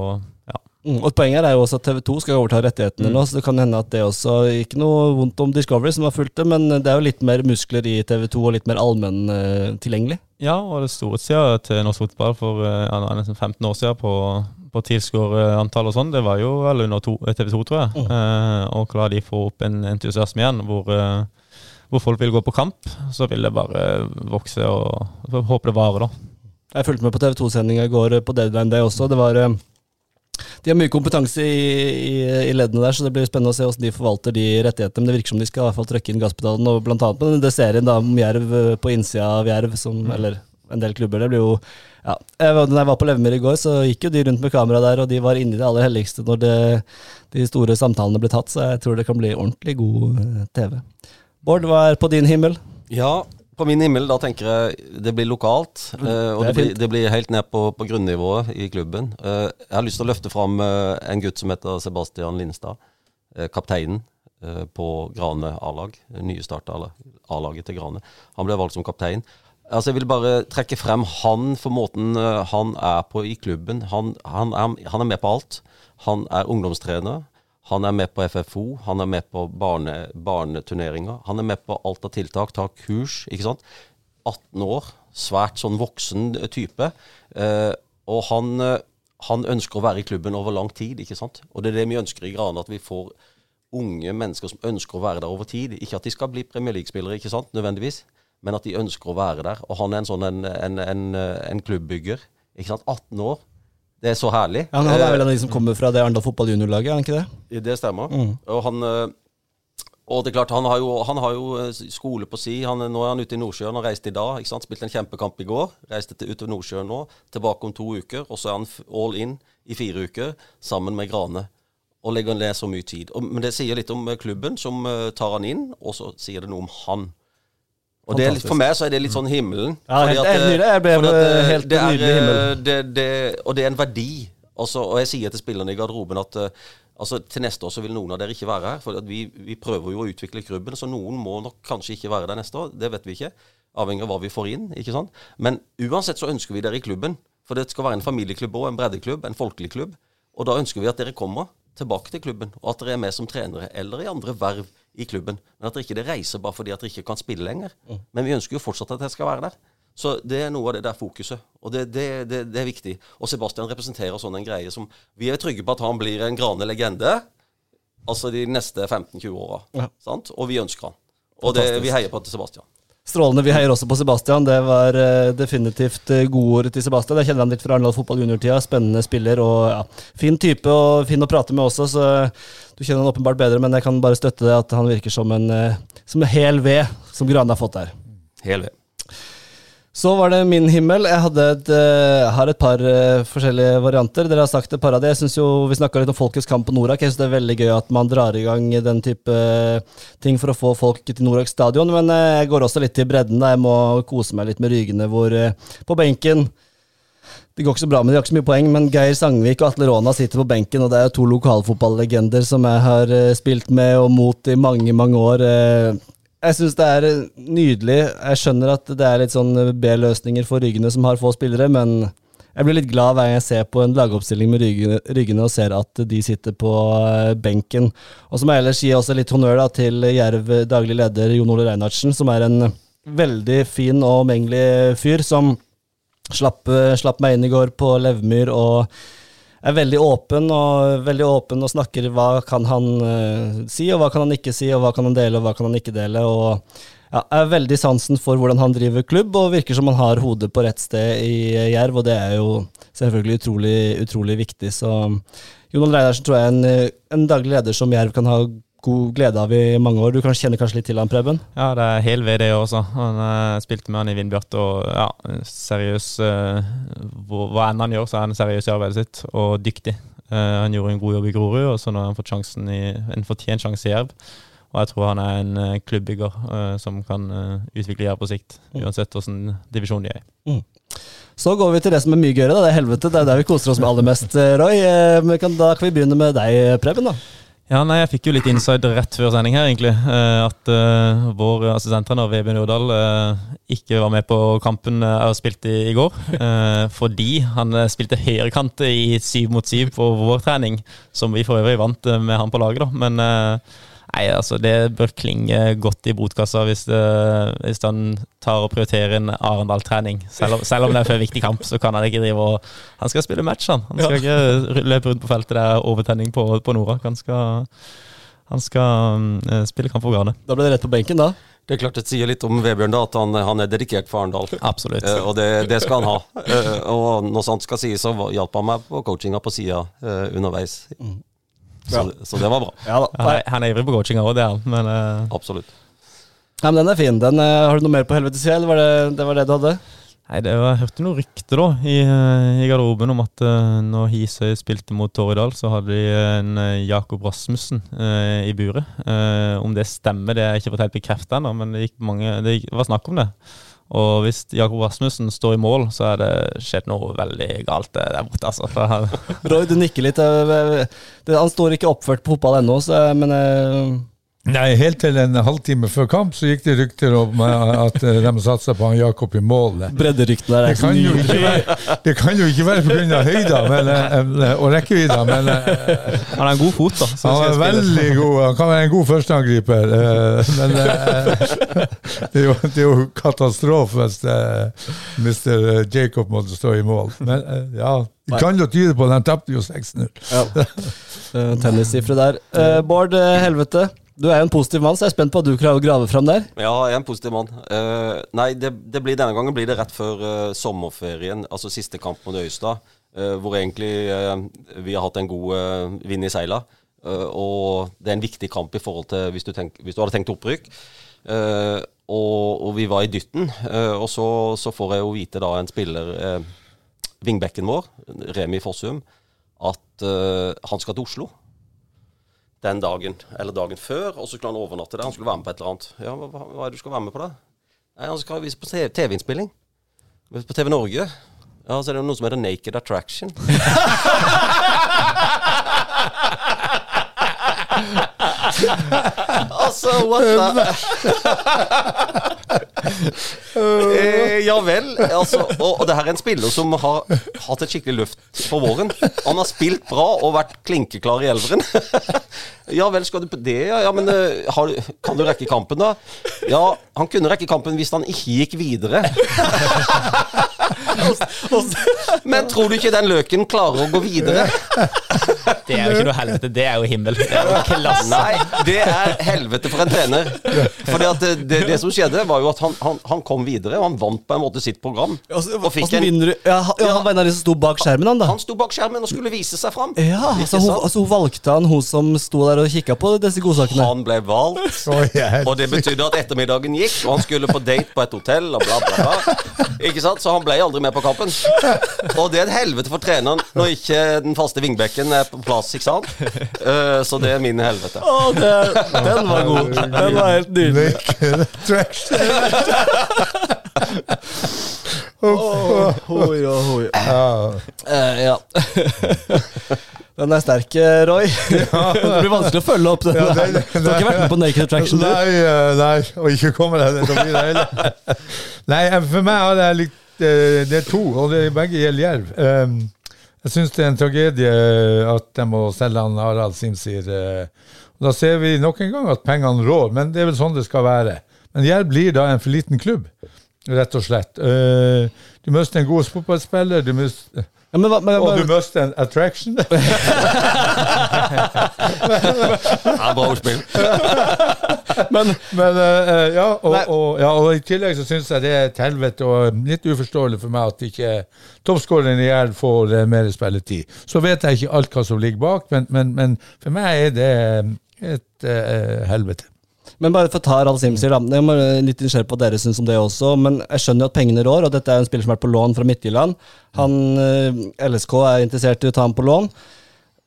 ja. Mm, og Poenget er jo også at TV2 skal overta rettighetene Mm. nå, så det kan hende at det også Ikke noe vondt om Discovery, som har fulgt det, men det er jo litt mer muskler i TV2 og litt mer allmenn Uh, tilgjengelig. Ja, og det storhetstida til norsk fotball for eh, ja, nesten 15 år siden på, på tilskuerantall og sånn, det var jo vel under TV 2, tror jeg. Eh, og klarer de få opp en entusiasme igjen, hvor, eh, hvor folk vil gå på kamp, så vil det bare vokse, og så håper det varer, da. Jeg fulgte med på TV2-sendinga i går eh, på Deadline Day også. Det var eh, De har mye kompetanse i, i, i leddene der, så det blir spennende å se hvordan de forvalter de rettighetene. Men det virker som de skal i hvert fall trøkke inn gasspedalen, og blant annet med den serien da, om Jerv eh, på innsida av Jerv, som, eller en del klubber. Det blir jo ja, Da jeg var på Levemyr i går, så gikk jo de rundt med kamera der, og de var inne i det aller helligste når det, de store samtalene ble tatt, så jeg tror det kan bli ordentlig god TV. Bård, hva er på din himmel? Ja, på min himmel da tenker jeg det blir lokalt. eh, og Det det blir, det blir helt ned på, på grunnivået i klubben. Eh, jeg har lyst til å løfte fram eh, en gutt som heter Sebastian Lindstad. eh, kapteinen eh, på Grane A-lag. det Nystarta A-laget til Grane. Han ble valgt som kaptein. Altså Jeg vil bare trekke frem han for måten han er på i klubben. Han, han, er, han er med på alt. Han er ungdomstrener. Han er med på FFO, han er med på barne, barneturneringer. Han er med på alt av tiltak, tar kurs, ikke sant. 18 år, svært sånn voksen type. Eh, og han, eh, han ønsker å være i klubben over lang tid, ikke sant. Og det er det vi ønsker i Grane, at vi får unge mennesker som ønsker å være der over tid. Ikke at de skal bli Premier League-spillere, ikke sant, nødvendigvis, men at de ønsker å være der. Og han er en sånn en, en, en, en klubbbygger. Ikke sant. 18 år. Det er så herlig. Ja, han er Eh, vel en av de som kommer fra det Arendal fotball juniorlaget, er han ikke det? det stemmer. Mm. Og han eh, og det er klart, han har jo, han har jo eh, skole på si. Han, nå er han ute i Nordsjøen og reiste i dag. ikke sant? Spilte en kjempekamp i går. Reiste til, ut av Nordsjøen nå. Tilbake om to uker. Og så er han all in i fire uker sammen med Grane. Og legger ned så mye tid. Og, men det sier litt om eh, klubben som eh, tar han inn, og så sier det noe om han. Og det For meg så er det litt sånn himmelen. Ja, helt- at, eh. Jeg ble at, eh, helt det er, himmel. eh, det, det, og det er en verdi. Også, og jeg sier til spillerne i garderoben at eh, altså, til neste år så vil noen av dere ikke være her. For vi, vi prøver jo å utvikle klubben, så noen må nok kanskje ikke være der neste år. Det vet vi ikke. Avhengig av hva vi får inn. ikke sant? Men uansett så ønsker vi dere i klubben. For det skal være en familieklubb òg, en breddeklubb, en folkelig klubb. Og da ønsker vi at dere kommer tilbake til klubben, og at dere er med som trenere eller i andre verv i klubben. Men at dere ikke reiser bare fordi at dere ikke kan spille lenger. Men vi ønsker jo fortsatt at dere skal være der. Så det er noe av det der fokuset, og det, det, det, det er viktig. Og Sebastian representerer sånn en greie som Vi er trygge på at han blir en grane legende altså de neste 15-20 åra. Ja. Sant? Og vi ønsker han. Og det, vi heier på til Sebastian. Strålende. Vi heier også på Sebastian. Det var eh, definitivt eh, gode ord til Sebastian. Jeg kjenner han litt fra Arendal fotball junior-tida. Spennende spiller og ja, fin type og fin å prate med også, så du kjenner han åpenbart bedre, men jeg kan bare støtte det at han virker som en, eh, som en hel ved som Grane har fått der. Hel ved. Så var det min himmel. Jeg et, eh, har et par eh, forskjellige varianter. Dere har sagt et par av det. Jeg synes jo, Vi snakka litt om Folkets kamp på Norak. Jeg synes det er veldig gøy at man drar i gang den type ting for å få folk til Norak stadion. Men jeg går også litt i bredden. da Jeg må kose meg litt med Rygene, hvor på benken det går ikke så bra med de har ikke så mye poeng, men Geir Sangvik og Atle Råna sitter på benken, og det er jo to lokalfotballegender som jeg har eh, spilt med og mot i mange, mange år. Eh, Jeg syns det er eh, nydelig. Jeg skjønner at det er litt sånn B-løsninger for Ryggene som har få spillere, men jeg blir litt glad hver gang jeg ser på en lagoppstilling med Ryggene, Ryggene og ser at de sitter på benken. Og så må jeg ellers gi også litt honnør da, til Jerv daglig leder Jon Ole Reinhardsen, som er en veldig fin og omgjengelig fyr, som slapp, slapp meg inn i går på Levmyr og er veldig åpen og veldig åpen og snakker hva kan han uh, si, og hva kan han ikke si, og hva kan han dele, og hva kan han ikke dele. og ja, har veldig sansen for hvordan han driver klubb, og virker som han har hodet på rett sted i eh, Jerv, og det er jo selvfølgelig utrolig, utrolig viktig. Så Jon Arne Reinertsen tror jeg er en, eh, en daglig leder som Jerv kan ha god glede av i mange år. Du kan kjenne kanskje litt til han, Preben? Ja, det er hel ved det også. Han uh, spilte med han i Vindbjart, og ja, seriøs uh, Hva enn han gjør, så er han seriøs i arbeidet sitt, og dyktig. Uh, han gjorde en god jobb i Grorud, og så nå har han fått sjansen i, en fortjent sjanse i Jerv. Og jeg tror han er en klubbbygger eh, som kan utvikle Jerv på sikt, uansett hvilken divisjon de er i. Så går vi til det som er mye gøyere, da. det er helvete. Det er der vi koser oss med aller mest, Roy. Men kan, da kan vi begynne med deg, Preben. da. Ja, nei, Jeg fikk jo litt inside rett før sending her, egentlig. Eh, at uh, vår assistenttrener Vebjørn Jordal uh, ikke var med på kampen jeg spilte i, i går. Uh, fordi han spilte høyrekant i syv mot syv på vår trening, som vi for øvrig vant med han på laget, da. Men nei, altså, det bør klinge godt i botkassa hvis, det, hvis han tar og prioriterer en Arendal-trening. Selv, selv om det er før viktig kamp, så kan han ikke drive og Han skal spille match, han. Han skal ikke løpe rundt på feltet der er overtenning på, på Norak. Han skal, han skal uh, spille kamp for Garne. Da ble det rett på benken, da. Det er klart det sier litt om Vebjørn, da, at han, han er dedikert for Arendal. Absolutt. Eh, og det, det skal han ha. Eh, og når sant skal sies, så hjalp han meg på coachinga på sida eh, underveis. Så, så det var bra. Ja da. Han er, han er ivrig på coachinga òg, det er han. Men uh... Absolutt. Ja, men den er fin. Den, uh, har du noe mer på helvetes eller var det, det var det du hadde? Nei, det var, Jeg hørte noen rykter da i, eh, i garderoben om at uh, når Hisøy spilte mot Torridal, så hadde de en Jakob Rasmussen uh, i buret. Uh, om det stemmer, det er ikke fått helt bekreftet ennå, men det, gikk mange, det gikk- var snakk om det. Og hvis Jakob Rasmussen står i mål, så er det skjedd noe veldig galt eh, der borte. altså. Roy, du nikker litt. eh, han står ikke oppført på fotball ennå, men eh, Nei, helt til en halvtime før kamp så gikk det rykter om eh, at eh, de satsa på han Jakob i mål. bredderyktene er Det ikke kan jo nye. ikke være, det kan jo ikke være pga. høyda men, eh, og rekkevidda, men han har en god fot, da. så han er veldig god. Han kan være en god førsteangriper. Men det er jo, det er jo katastrofe hvis Mr. Jacob måtte stå i mål. Men ja, det kan jo tyde på at de tapte jo 6-0. Ja. Tennissifre der. Bård Helvete, du er jo en positiv mann, så jeg er spent på at du klarer å grave fram der. Ja, jeg er en positiv mann. Uh, nei, det, det blir, denne gangen blir det rett før uh, sommerferien, altså siste kamp mot Øystad. Uh, hvor egentlig vi har hatt en god vind i seila. Og det er en viktig kamp i forhold til hvis du, tenk, hvis du hadde tenkt opprykk. Og, og vi var i dytten. og så, så får jeg jo vite da en spiller, vingbekken vår, Remi Fossum, at han skal til Oslo den dagen, eller dagen før, og så skulle han overnatte der. Han skulle være med på et eller annet. Ja, hva, hva er det du skal være med på da? Nei, Han skal vise på TV- TV-innspilling. På TV Norge. Ja, så er det noe som heter Naked Attraction. altså, what the eh, Ja vel. Altså, og, og det her er en spiller som har hatt et skikkelig løft for våren. Han har spilt bra og vært klinkeklar i elveren. ja vel, skal du på det, ja? ja men eh, har, kan du rekke kampen, da? Ja, han kunne rekke kampen hvis han ikke gikk videre. Men tror du ikke den løken klarer å gå videre? Det er jo ikke noe helvete, det er jo himmel. Det er jo klasse. Nei, det er helvete for en trener. Fordi at det, det, det som skjedde, var jo at han, han, han kom videre, og han vant på en måte sitt program. Altså, Og fikk hvordan en du? Ja, han- ja, han var en av de som sto bak skjermen, han da. Han sto bak skjermen og skulle vise seg fram. Ja, altså hun, altså hun valgte han, hun som sto der og kikka på disse godsakene. Han ble valgt. Og det betydde at ettermiddagen gikk, og han skulle på date på et hotell og bla, bla, bla. Ikke sant? Så han ble aldri med på kampen. Og det er et helvete for treneren når ikke den faste vingbekken er på plass, ikke sant? Eh, Så det er min helvete. Å, det, den var god. Den var helt nydelig. Hoi, hoi. Ja. Eh, ja. Den er sterk, Roy. Roy. Det blir vanskelig å følge opp den. Ja, det, det- Du har ikke vært med på Naked Attraction. Nei, eh, nei, og ikke kommer jeg til å bli det heller. Nei, eh, for meg har det litt eh, Det er to, og det begge gjelder Jerv. Um, Jeg syns det er en tragedie at de må selge han Harald Simsir. Uh, Da ser vi nok en gang at pengene rår, men det er vel sånn det skal være. Men Jerv blir da en for liten klubb, rett og slett. Uh, Du mister en god fotballspiller, du mister, Ja, men, men, og du mister en attraction. Ja, bra ordspill. Men Men uh, ja, og, og, ja, og i tillegg så syns jeg det er et helvete og litt uforståelig for meg at ikke toppskåreren i Jerv får eh, mer spilletid. Så vet jeg ikke alt hva som ligger bak, men, men, men for meg er det et uh, helvete. men bare for å ta Ralf Simsir, da. Jeg er litt nysgjerrig på hva dere syns om det også. Men jeg skjønner jo at pengene rår, og dette er en spiller som har vært på lån fra Midtjylland. Han, LSK er interessert i å ta ham på lån.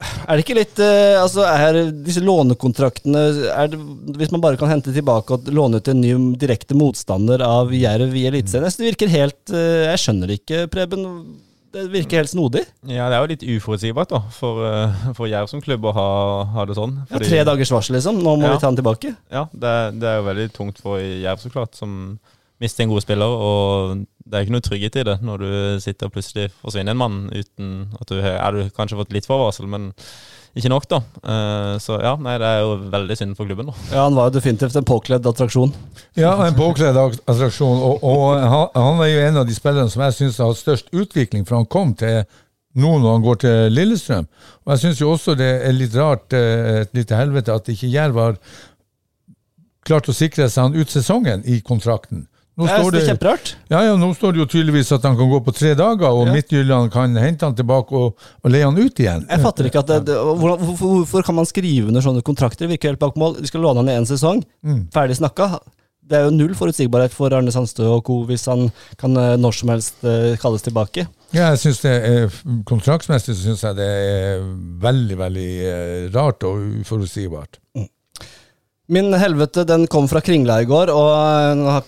Er det ikke litt eh, Altså, er disse lånekontraktene det, Hvis man bare kan hente tilbake og låne ut en ny direkte motstander av Jerv i Eliteserien Det virker helt eh, Jeg skjønner det ikke, Preben. Det virker helt snodig. Ja, det er jo litt uforutsigbart da, for, eh, for Jerv som klubb å ha, ha det sånn. Ja, tre dagers varsel, liksom. Nå må Ja. vi ta den tilbake. Ja, det, det er jo veldig tungt for Jerv, så klart, som mister en god spiller. Og det er ikke noe trygghet i det når du sitter og plutselig forsvinner en mann uten at du har ja, du kanskje fått litt forvarsel, men ikke nok, da. Eh, Så ja, nei, det er jo veldig synd for klubben, da. Ja, Han var jo definitivt en påkledd attraksjon. Ja, en påkledd attraksjon. Og, og han, var er jo en av de spillerne som jeg syns har hatt størst utvikling fra han kom til nå når han går til Lillestrøm. Og jeg syns jo også det er litt rart, eh, et lite helvete, at ikke Jerv har klart å sikre seg han ut sesongen i kontrakten. Nå Det står det det, ja, ja, nå står det jo tydeligvis at han kan gå på tre dager, og Ja. Midtjylland kan hente han tilbake og, og leie han ut igjen. Jeg fatter ikke at det, det hvordan, hvorfor, kan man skrive under sånne kontrakter? Virker helt bak mål. Vi skal låne han i én sesong. Ferdig snakka. Det er jo null forutsigbarhet for Arne Sandstø og co. hvis han kan eh, når som helst eh, kalles tilbake. Ja, jeg synes det er, Kontraktsmessig syns jeg det er veldig, veldig eh, rart og uforutsigbart. Min helvete den kom fra Kringla i går, og eh, nå har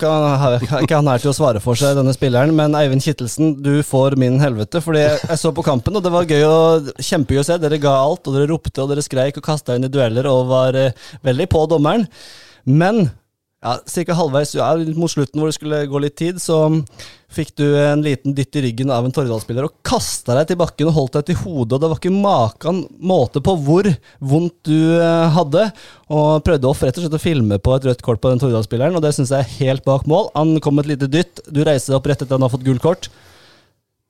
ikke, ikke han her til å svare for seg, denne spilleren, men Eivind Kittelsen, du får min helvete. Fordi jeg så på kampen, og det var gøy og kjempegøy å se. Dere ga alt, og dere ropte og dere skreik og kasta inn i dueller og var eh, veldig på dommeren. Men ja, ca. halvveis ja, mot slutten hvor det skulle gå litt tid, så fikk du en liten dytt i ryggen av en Torridal-spiller og kasta deg til bakken og holdt deg til hodet, og det var ikke maken måte på hvor vondt du eh, hadde. Og prøvde off rett og slett å filme på et rødt kort på den Torridal-spilleren, og det syns jeg er helt bak mål. Han kom med et lite dytt, du reiser deg opp rett etter at han har fått gult kort.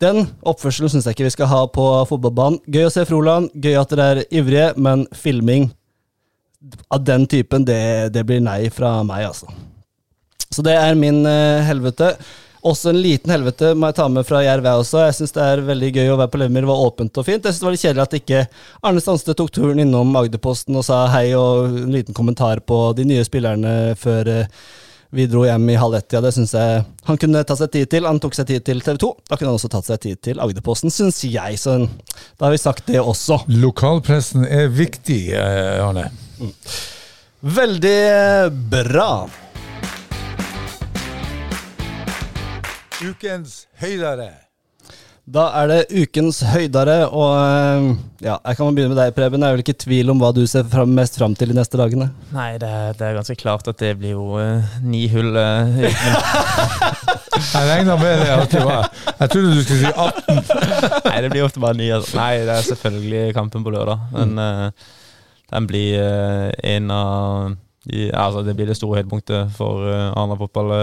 Den oppførselen syns jeg ikke vi skal ha på fotballbanen. Gøy å se Froland, gøy at dere er ivrige, men filming av den typen, det, det blir nei fra meg, altså. Så det er min eh, helvete. Også en liten helvete må jeg ta med fra Jerv, jeg også. Jeg syns det er veldig gøy å være på Levermyr. Det var åpent og fint. Jeg synes det var litt kjedelig at ikke Arne Sandstø tok turen innom Agderposten og sa hei og en liten kommentar på de nye spillerne før eh, vi dro hjem i halv ett. Ja, det syns jeg han kunne ta seg tid til. Han tok seg tid til TV 2. Da kunne han også tatt seg tid til Agderposten, syns jeg. Så da har vi sagt det også. Lokalpressen er viktig, eh, Arne. Veldig bra. Ukens høydere. Da er det ukens høydere, og eh, ja, jeg kan begynne med deg, Preben. Jeg er vel ikke i tvil om hva du ser frem, mest fram til de neste dagene? Nei, det det er ganske klart at det blir jo uh, ni hull. Uh. Jeg regna med det. at det var Jeg trodde du skulle si 18. Nei, det blir ofte bare ni. Altså. Nei, det er selvfølgelig kampen på lørdag. Men uh, den blir en av de, altså Det blir det store høydepunktet for uh, Arendal fotball.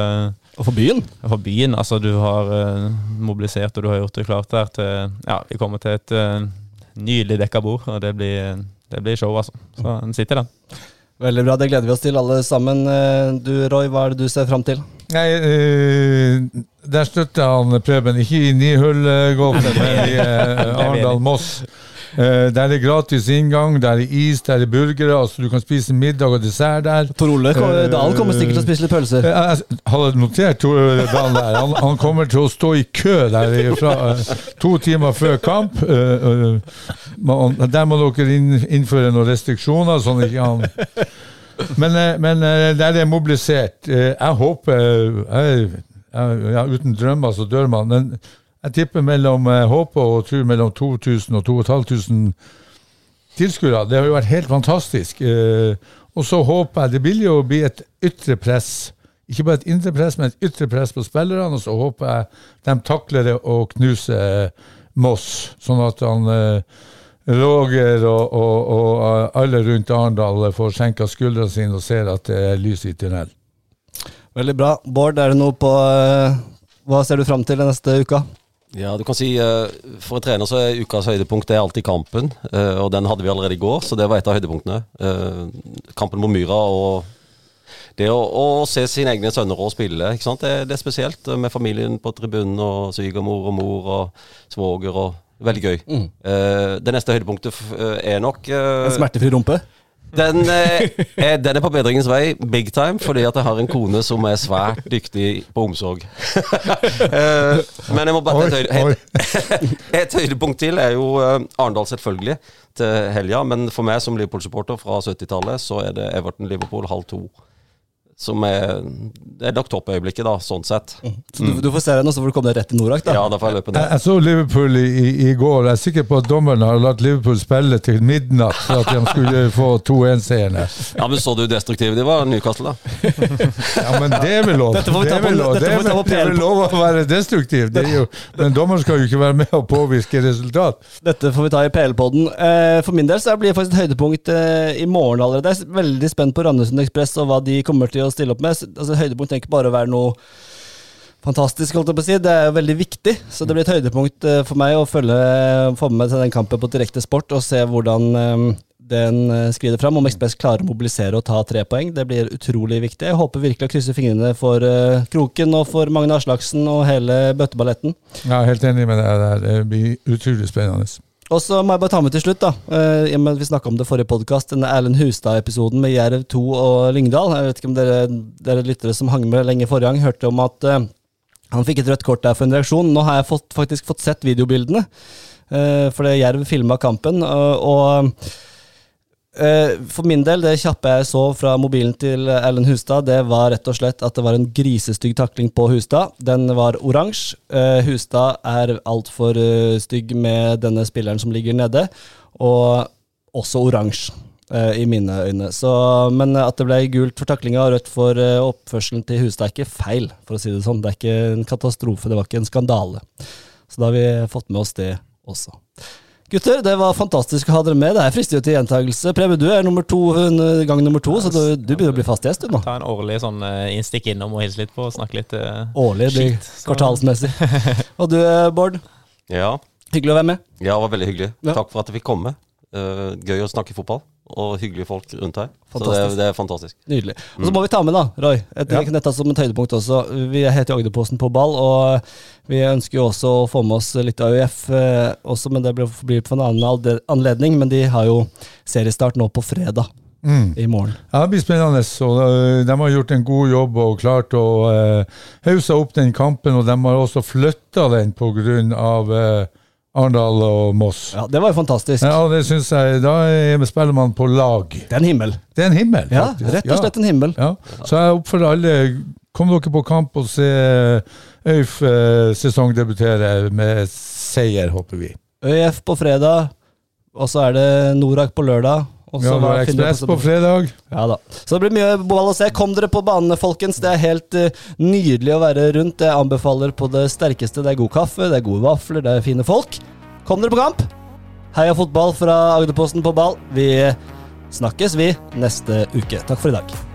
Eh. Og for byen. for byen. Altså, du har uh, mobilisert og du har gjort det klart der til Ja, vi kommer til et uh, nydelig dekka bord, og det blir, det blir show, altså. Så den sitter, den. Veldig bra, det gleder vi oss til alle sammen. Eh, Du Roy, hva er det du ser fram til? Nei, uh, der støtter han Preben. Ikke i nihullgolfen, men i eh, Arendal-Moss. Eh, der er gratis inngang, der er is, der er burgere. Altså du kan spise middag og dessert der. Tor Ole kom- Eh, Dalen kommer sikkert til å spise litt pølser. Eh, Jeg hadde notert Tor Dalen der. Han, han kommer til å stå i kø der fra eh, to timer før kamp. Eh, eh, man, der må dere inn, innføre noen restriksjoner, sånn ikke han Men, eh, men eh, der er mobilisert. Eh, Jeg håper jeg, jeg, Uten drømmer så dør man. Men jeg tipper mellom håpet håper og tror mellom 2000 og 2500 tilskuere. Det har jo vært helt fantastisk. Eh, og så håper jeg Det vil jo bli et ytre press. Ikke bare et indre press, men et ytre press på spillerne. Og så håper jeg de takler det og knuser Moss, sånn at han eh, Roger og, og, og alle rundt Arendal får senka skuldrene sine og ser at det er lys i tunnelen. Veldig bra. Bård, er det noe på eh, Hva ser du fram til neste uka? Ja, du kan si eh, For en trener så er ukas høydepunkt det er alltid kampen. eh, og den hadde vi allerede i går, så det var et av høydepunktene. Eh, kampen mot Myra og det å, å se sine egne sønner og spille, ikke sant? Det, det er spesielt. Med familien på tribunen og svigermor og mor og svoger og Veldig gøy. Eh, det neste høydepunktet er nok En smertefri rumpe? Den, eh, den er på bedringens vei, big time, fordi at jeg har en kone som er svært dyktig på omsorg. Eh, men jeg må bare et, høyde, et høydepunkt til er jo eh, Arendal, selvfølgelig, til helga. Men for meg som Liverpool-supporter fra 70-tallet, så er det Everton-Liverpool halv to. Som er Det er nok toppøyeblikket, da, sånn sett. Så du, du får se den, og så får du komme deg rett til Norak, da. Ja, da får jeg løpe ned. jeg så Liverpool i, i, går. Jeg er sikker på at dommerne har latt Liverpool spille til midnatt for at de skulle få 2-1-seierne. Ja, men så du destruktive de var, Newcastle, da? Ja, men det er vel lov. Dette får vi ta er på- lov. Det er vi ta vel- på det er vel lov å være destruktiv. Det er jo, men dommeren skal jo ikke være med og påvirke resultat. Dette får vi ta i PL-podden. Eh, for min del så blir det faktisk et høydepunkt eh, i morgen allerede. Jeg er veldig spent på Randesund Ekspress og hva de kommer til å stille opp med. Altså, høydepunkt trenger ikke bare å være noe fantastisk, holdt jeg på å si. Det er jo veldig viktig. Så det blir et høydepunkt eh, for meg å følge, få med meg til den kampen på direkte sport og se hvordan eh, den eh, skrider fram. Om Ekspress klarer å mobilisere og ta tre poeng. Det blir utrolig viktig. Jeg håper virkelig å krysse fingrene for Kroken og for Magne Aslaksen og hele bøtteballetten. Er helt enig med deg der. Det blir utrolig spennende. Og så må jeg bare ta med til slutt, da. eh, vi snakka om det forrige podkast, denne Erlend Hustad-episoden med Jerv 2 og Lyngdal. Jeg vet ikke om dere, dere lyttere som hang med lenge forrige gang, hørte om at eh, han fikk et rødt kort der for en reaksjon. Nå har jeg fått, faktisk fått sett videobildene, uh, fordi Jerv filma kampen. og- og Eh, For min del, det kjappe jeg så fra mobilen til Erlend Hustad, det var rett og slett at det var en grisestygg takling på Hustad. Den var oransje. Eh, Hustad er altfor uh, stygg med denne spilleren som ligger nede, og også oransje. eh, I mine øyne. Så, men at det ble gult for taklinga og rødt for eh, oppførselen til Hustad, er ikke feil, for å si det sånn. Det er ikke en katastrofe, det var ikke en skandale. Så da har vi fått med oss det også. Gutter, det var fantastisk å ha dere med. Det her frister jo til gjentagelse. Preben, du er nummer to, gang nummer to, så du, du begynner å bli fast gjest du nå. Ta en årlig sånn eh, innstikk innom og hilse litt på og snakke litt. uh, Årlig, blir kvartalsmessig. Og du, eh, Bård. Ja. Hyggelig å være med. Ja, det var veldig hyggelig. Ja. Takk for at jeg fikk komme. Uh, gøy å snakke fotball, og hyggelige folk rundt her. Så det, Fantastisk. det er fantastisk. Nydelig. Og så må vi ta med, da, Roy, et, Ja. dette som et høydepunkt også. Vi heter Agderposten på ball, og vi ønsker jo også å få med oss litt AUF eh, også, men det blir på en annen anledning. Men de har jo seriestart nå på fredag Mm. i morgen. Ja, det blir spennende. Og, øh, de har gjort en god jobb og klart å hause opp den kampen. Og de har også flytta den pga. Uh, Arendal og Moss. Ja, Det var jo fantastisk. Ja, det synes jeg. Da er, spiller man på lag. Det er en himmel. Det er en himmel, Ja, rett og slett en himmel. Ja. Så jeg oppfordrer alle Kom dere på kamp og se Øyf eh, sesongdebutere med seier, håper vi. ØIF på fredag, og så er det Norak på lørdag. Og så Ja, var Ekspress på fredag. Ja da. Så det blir mye ball å se. Kom dere på banene, folkens. Det er helt uh, nydelig å være rundt. Jeg anbefaler på det sterkeste. Det er god kaffe, det er gode vafler, det er fine folk. Kom dere på kamp! Heia fotball fra Agderposten på ball. Vi snakkes, vi, neste uke. Takk for i dag.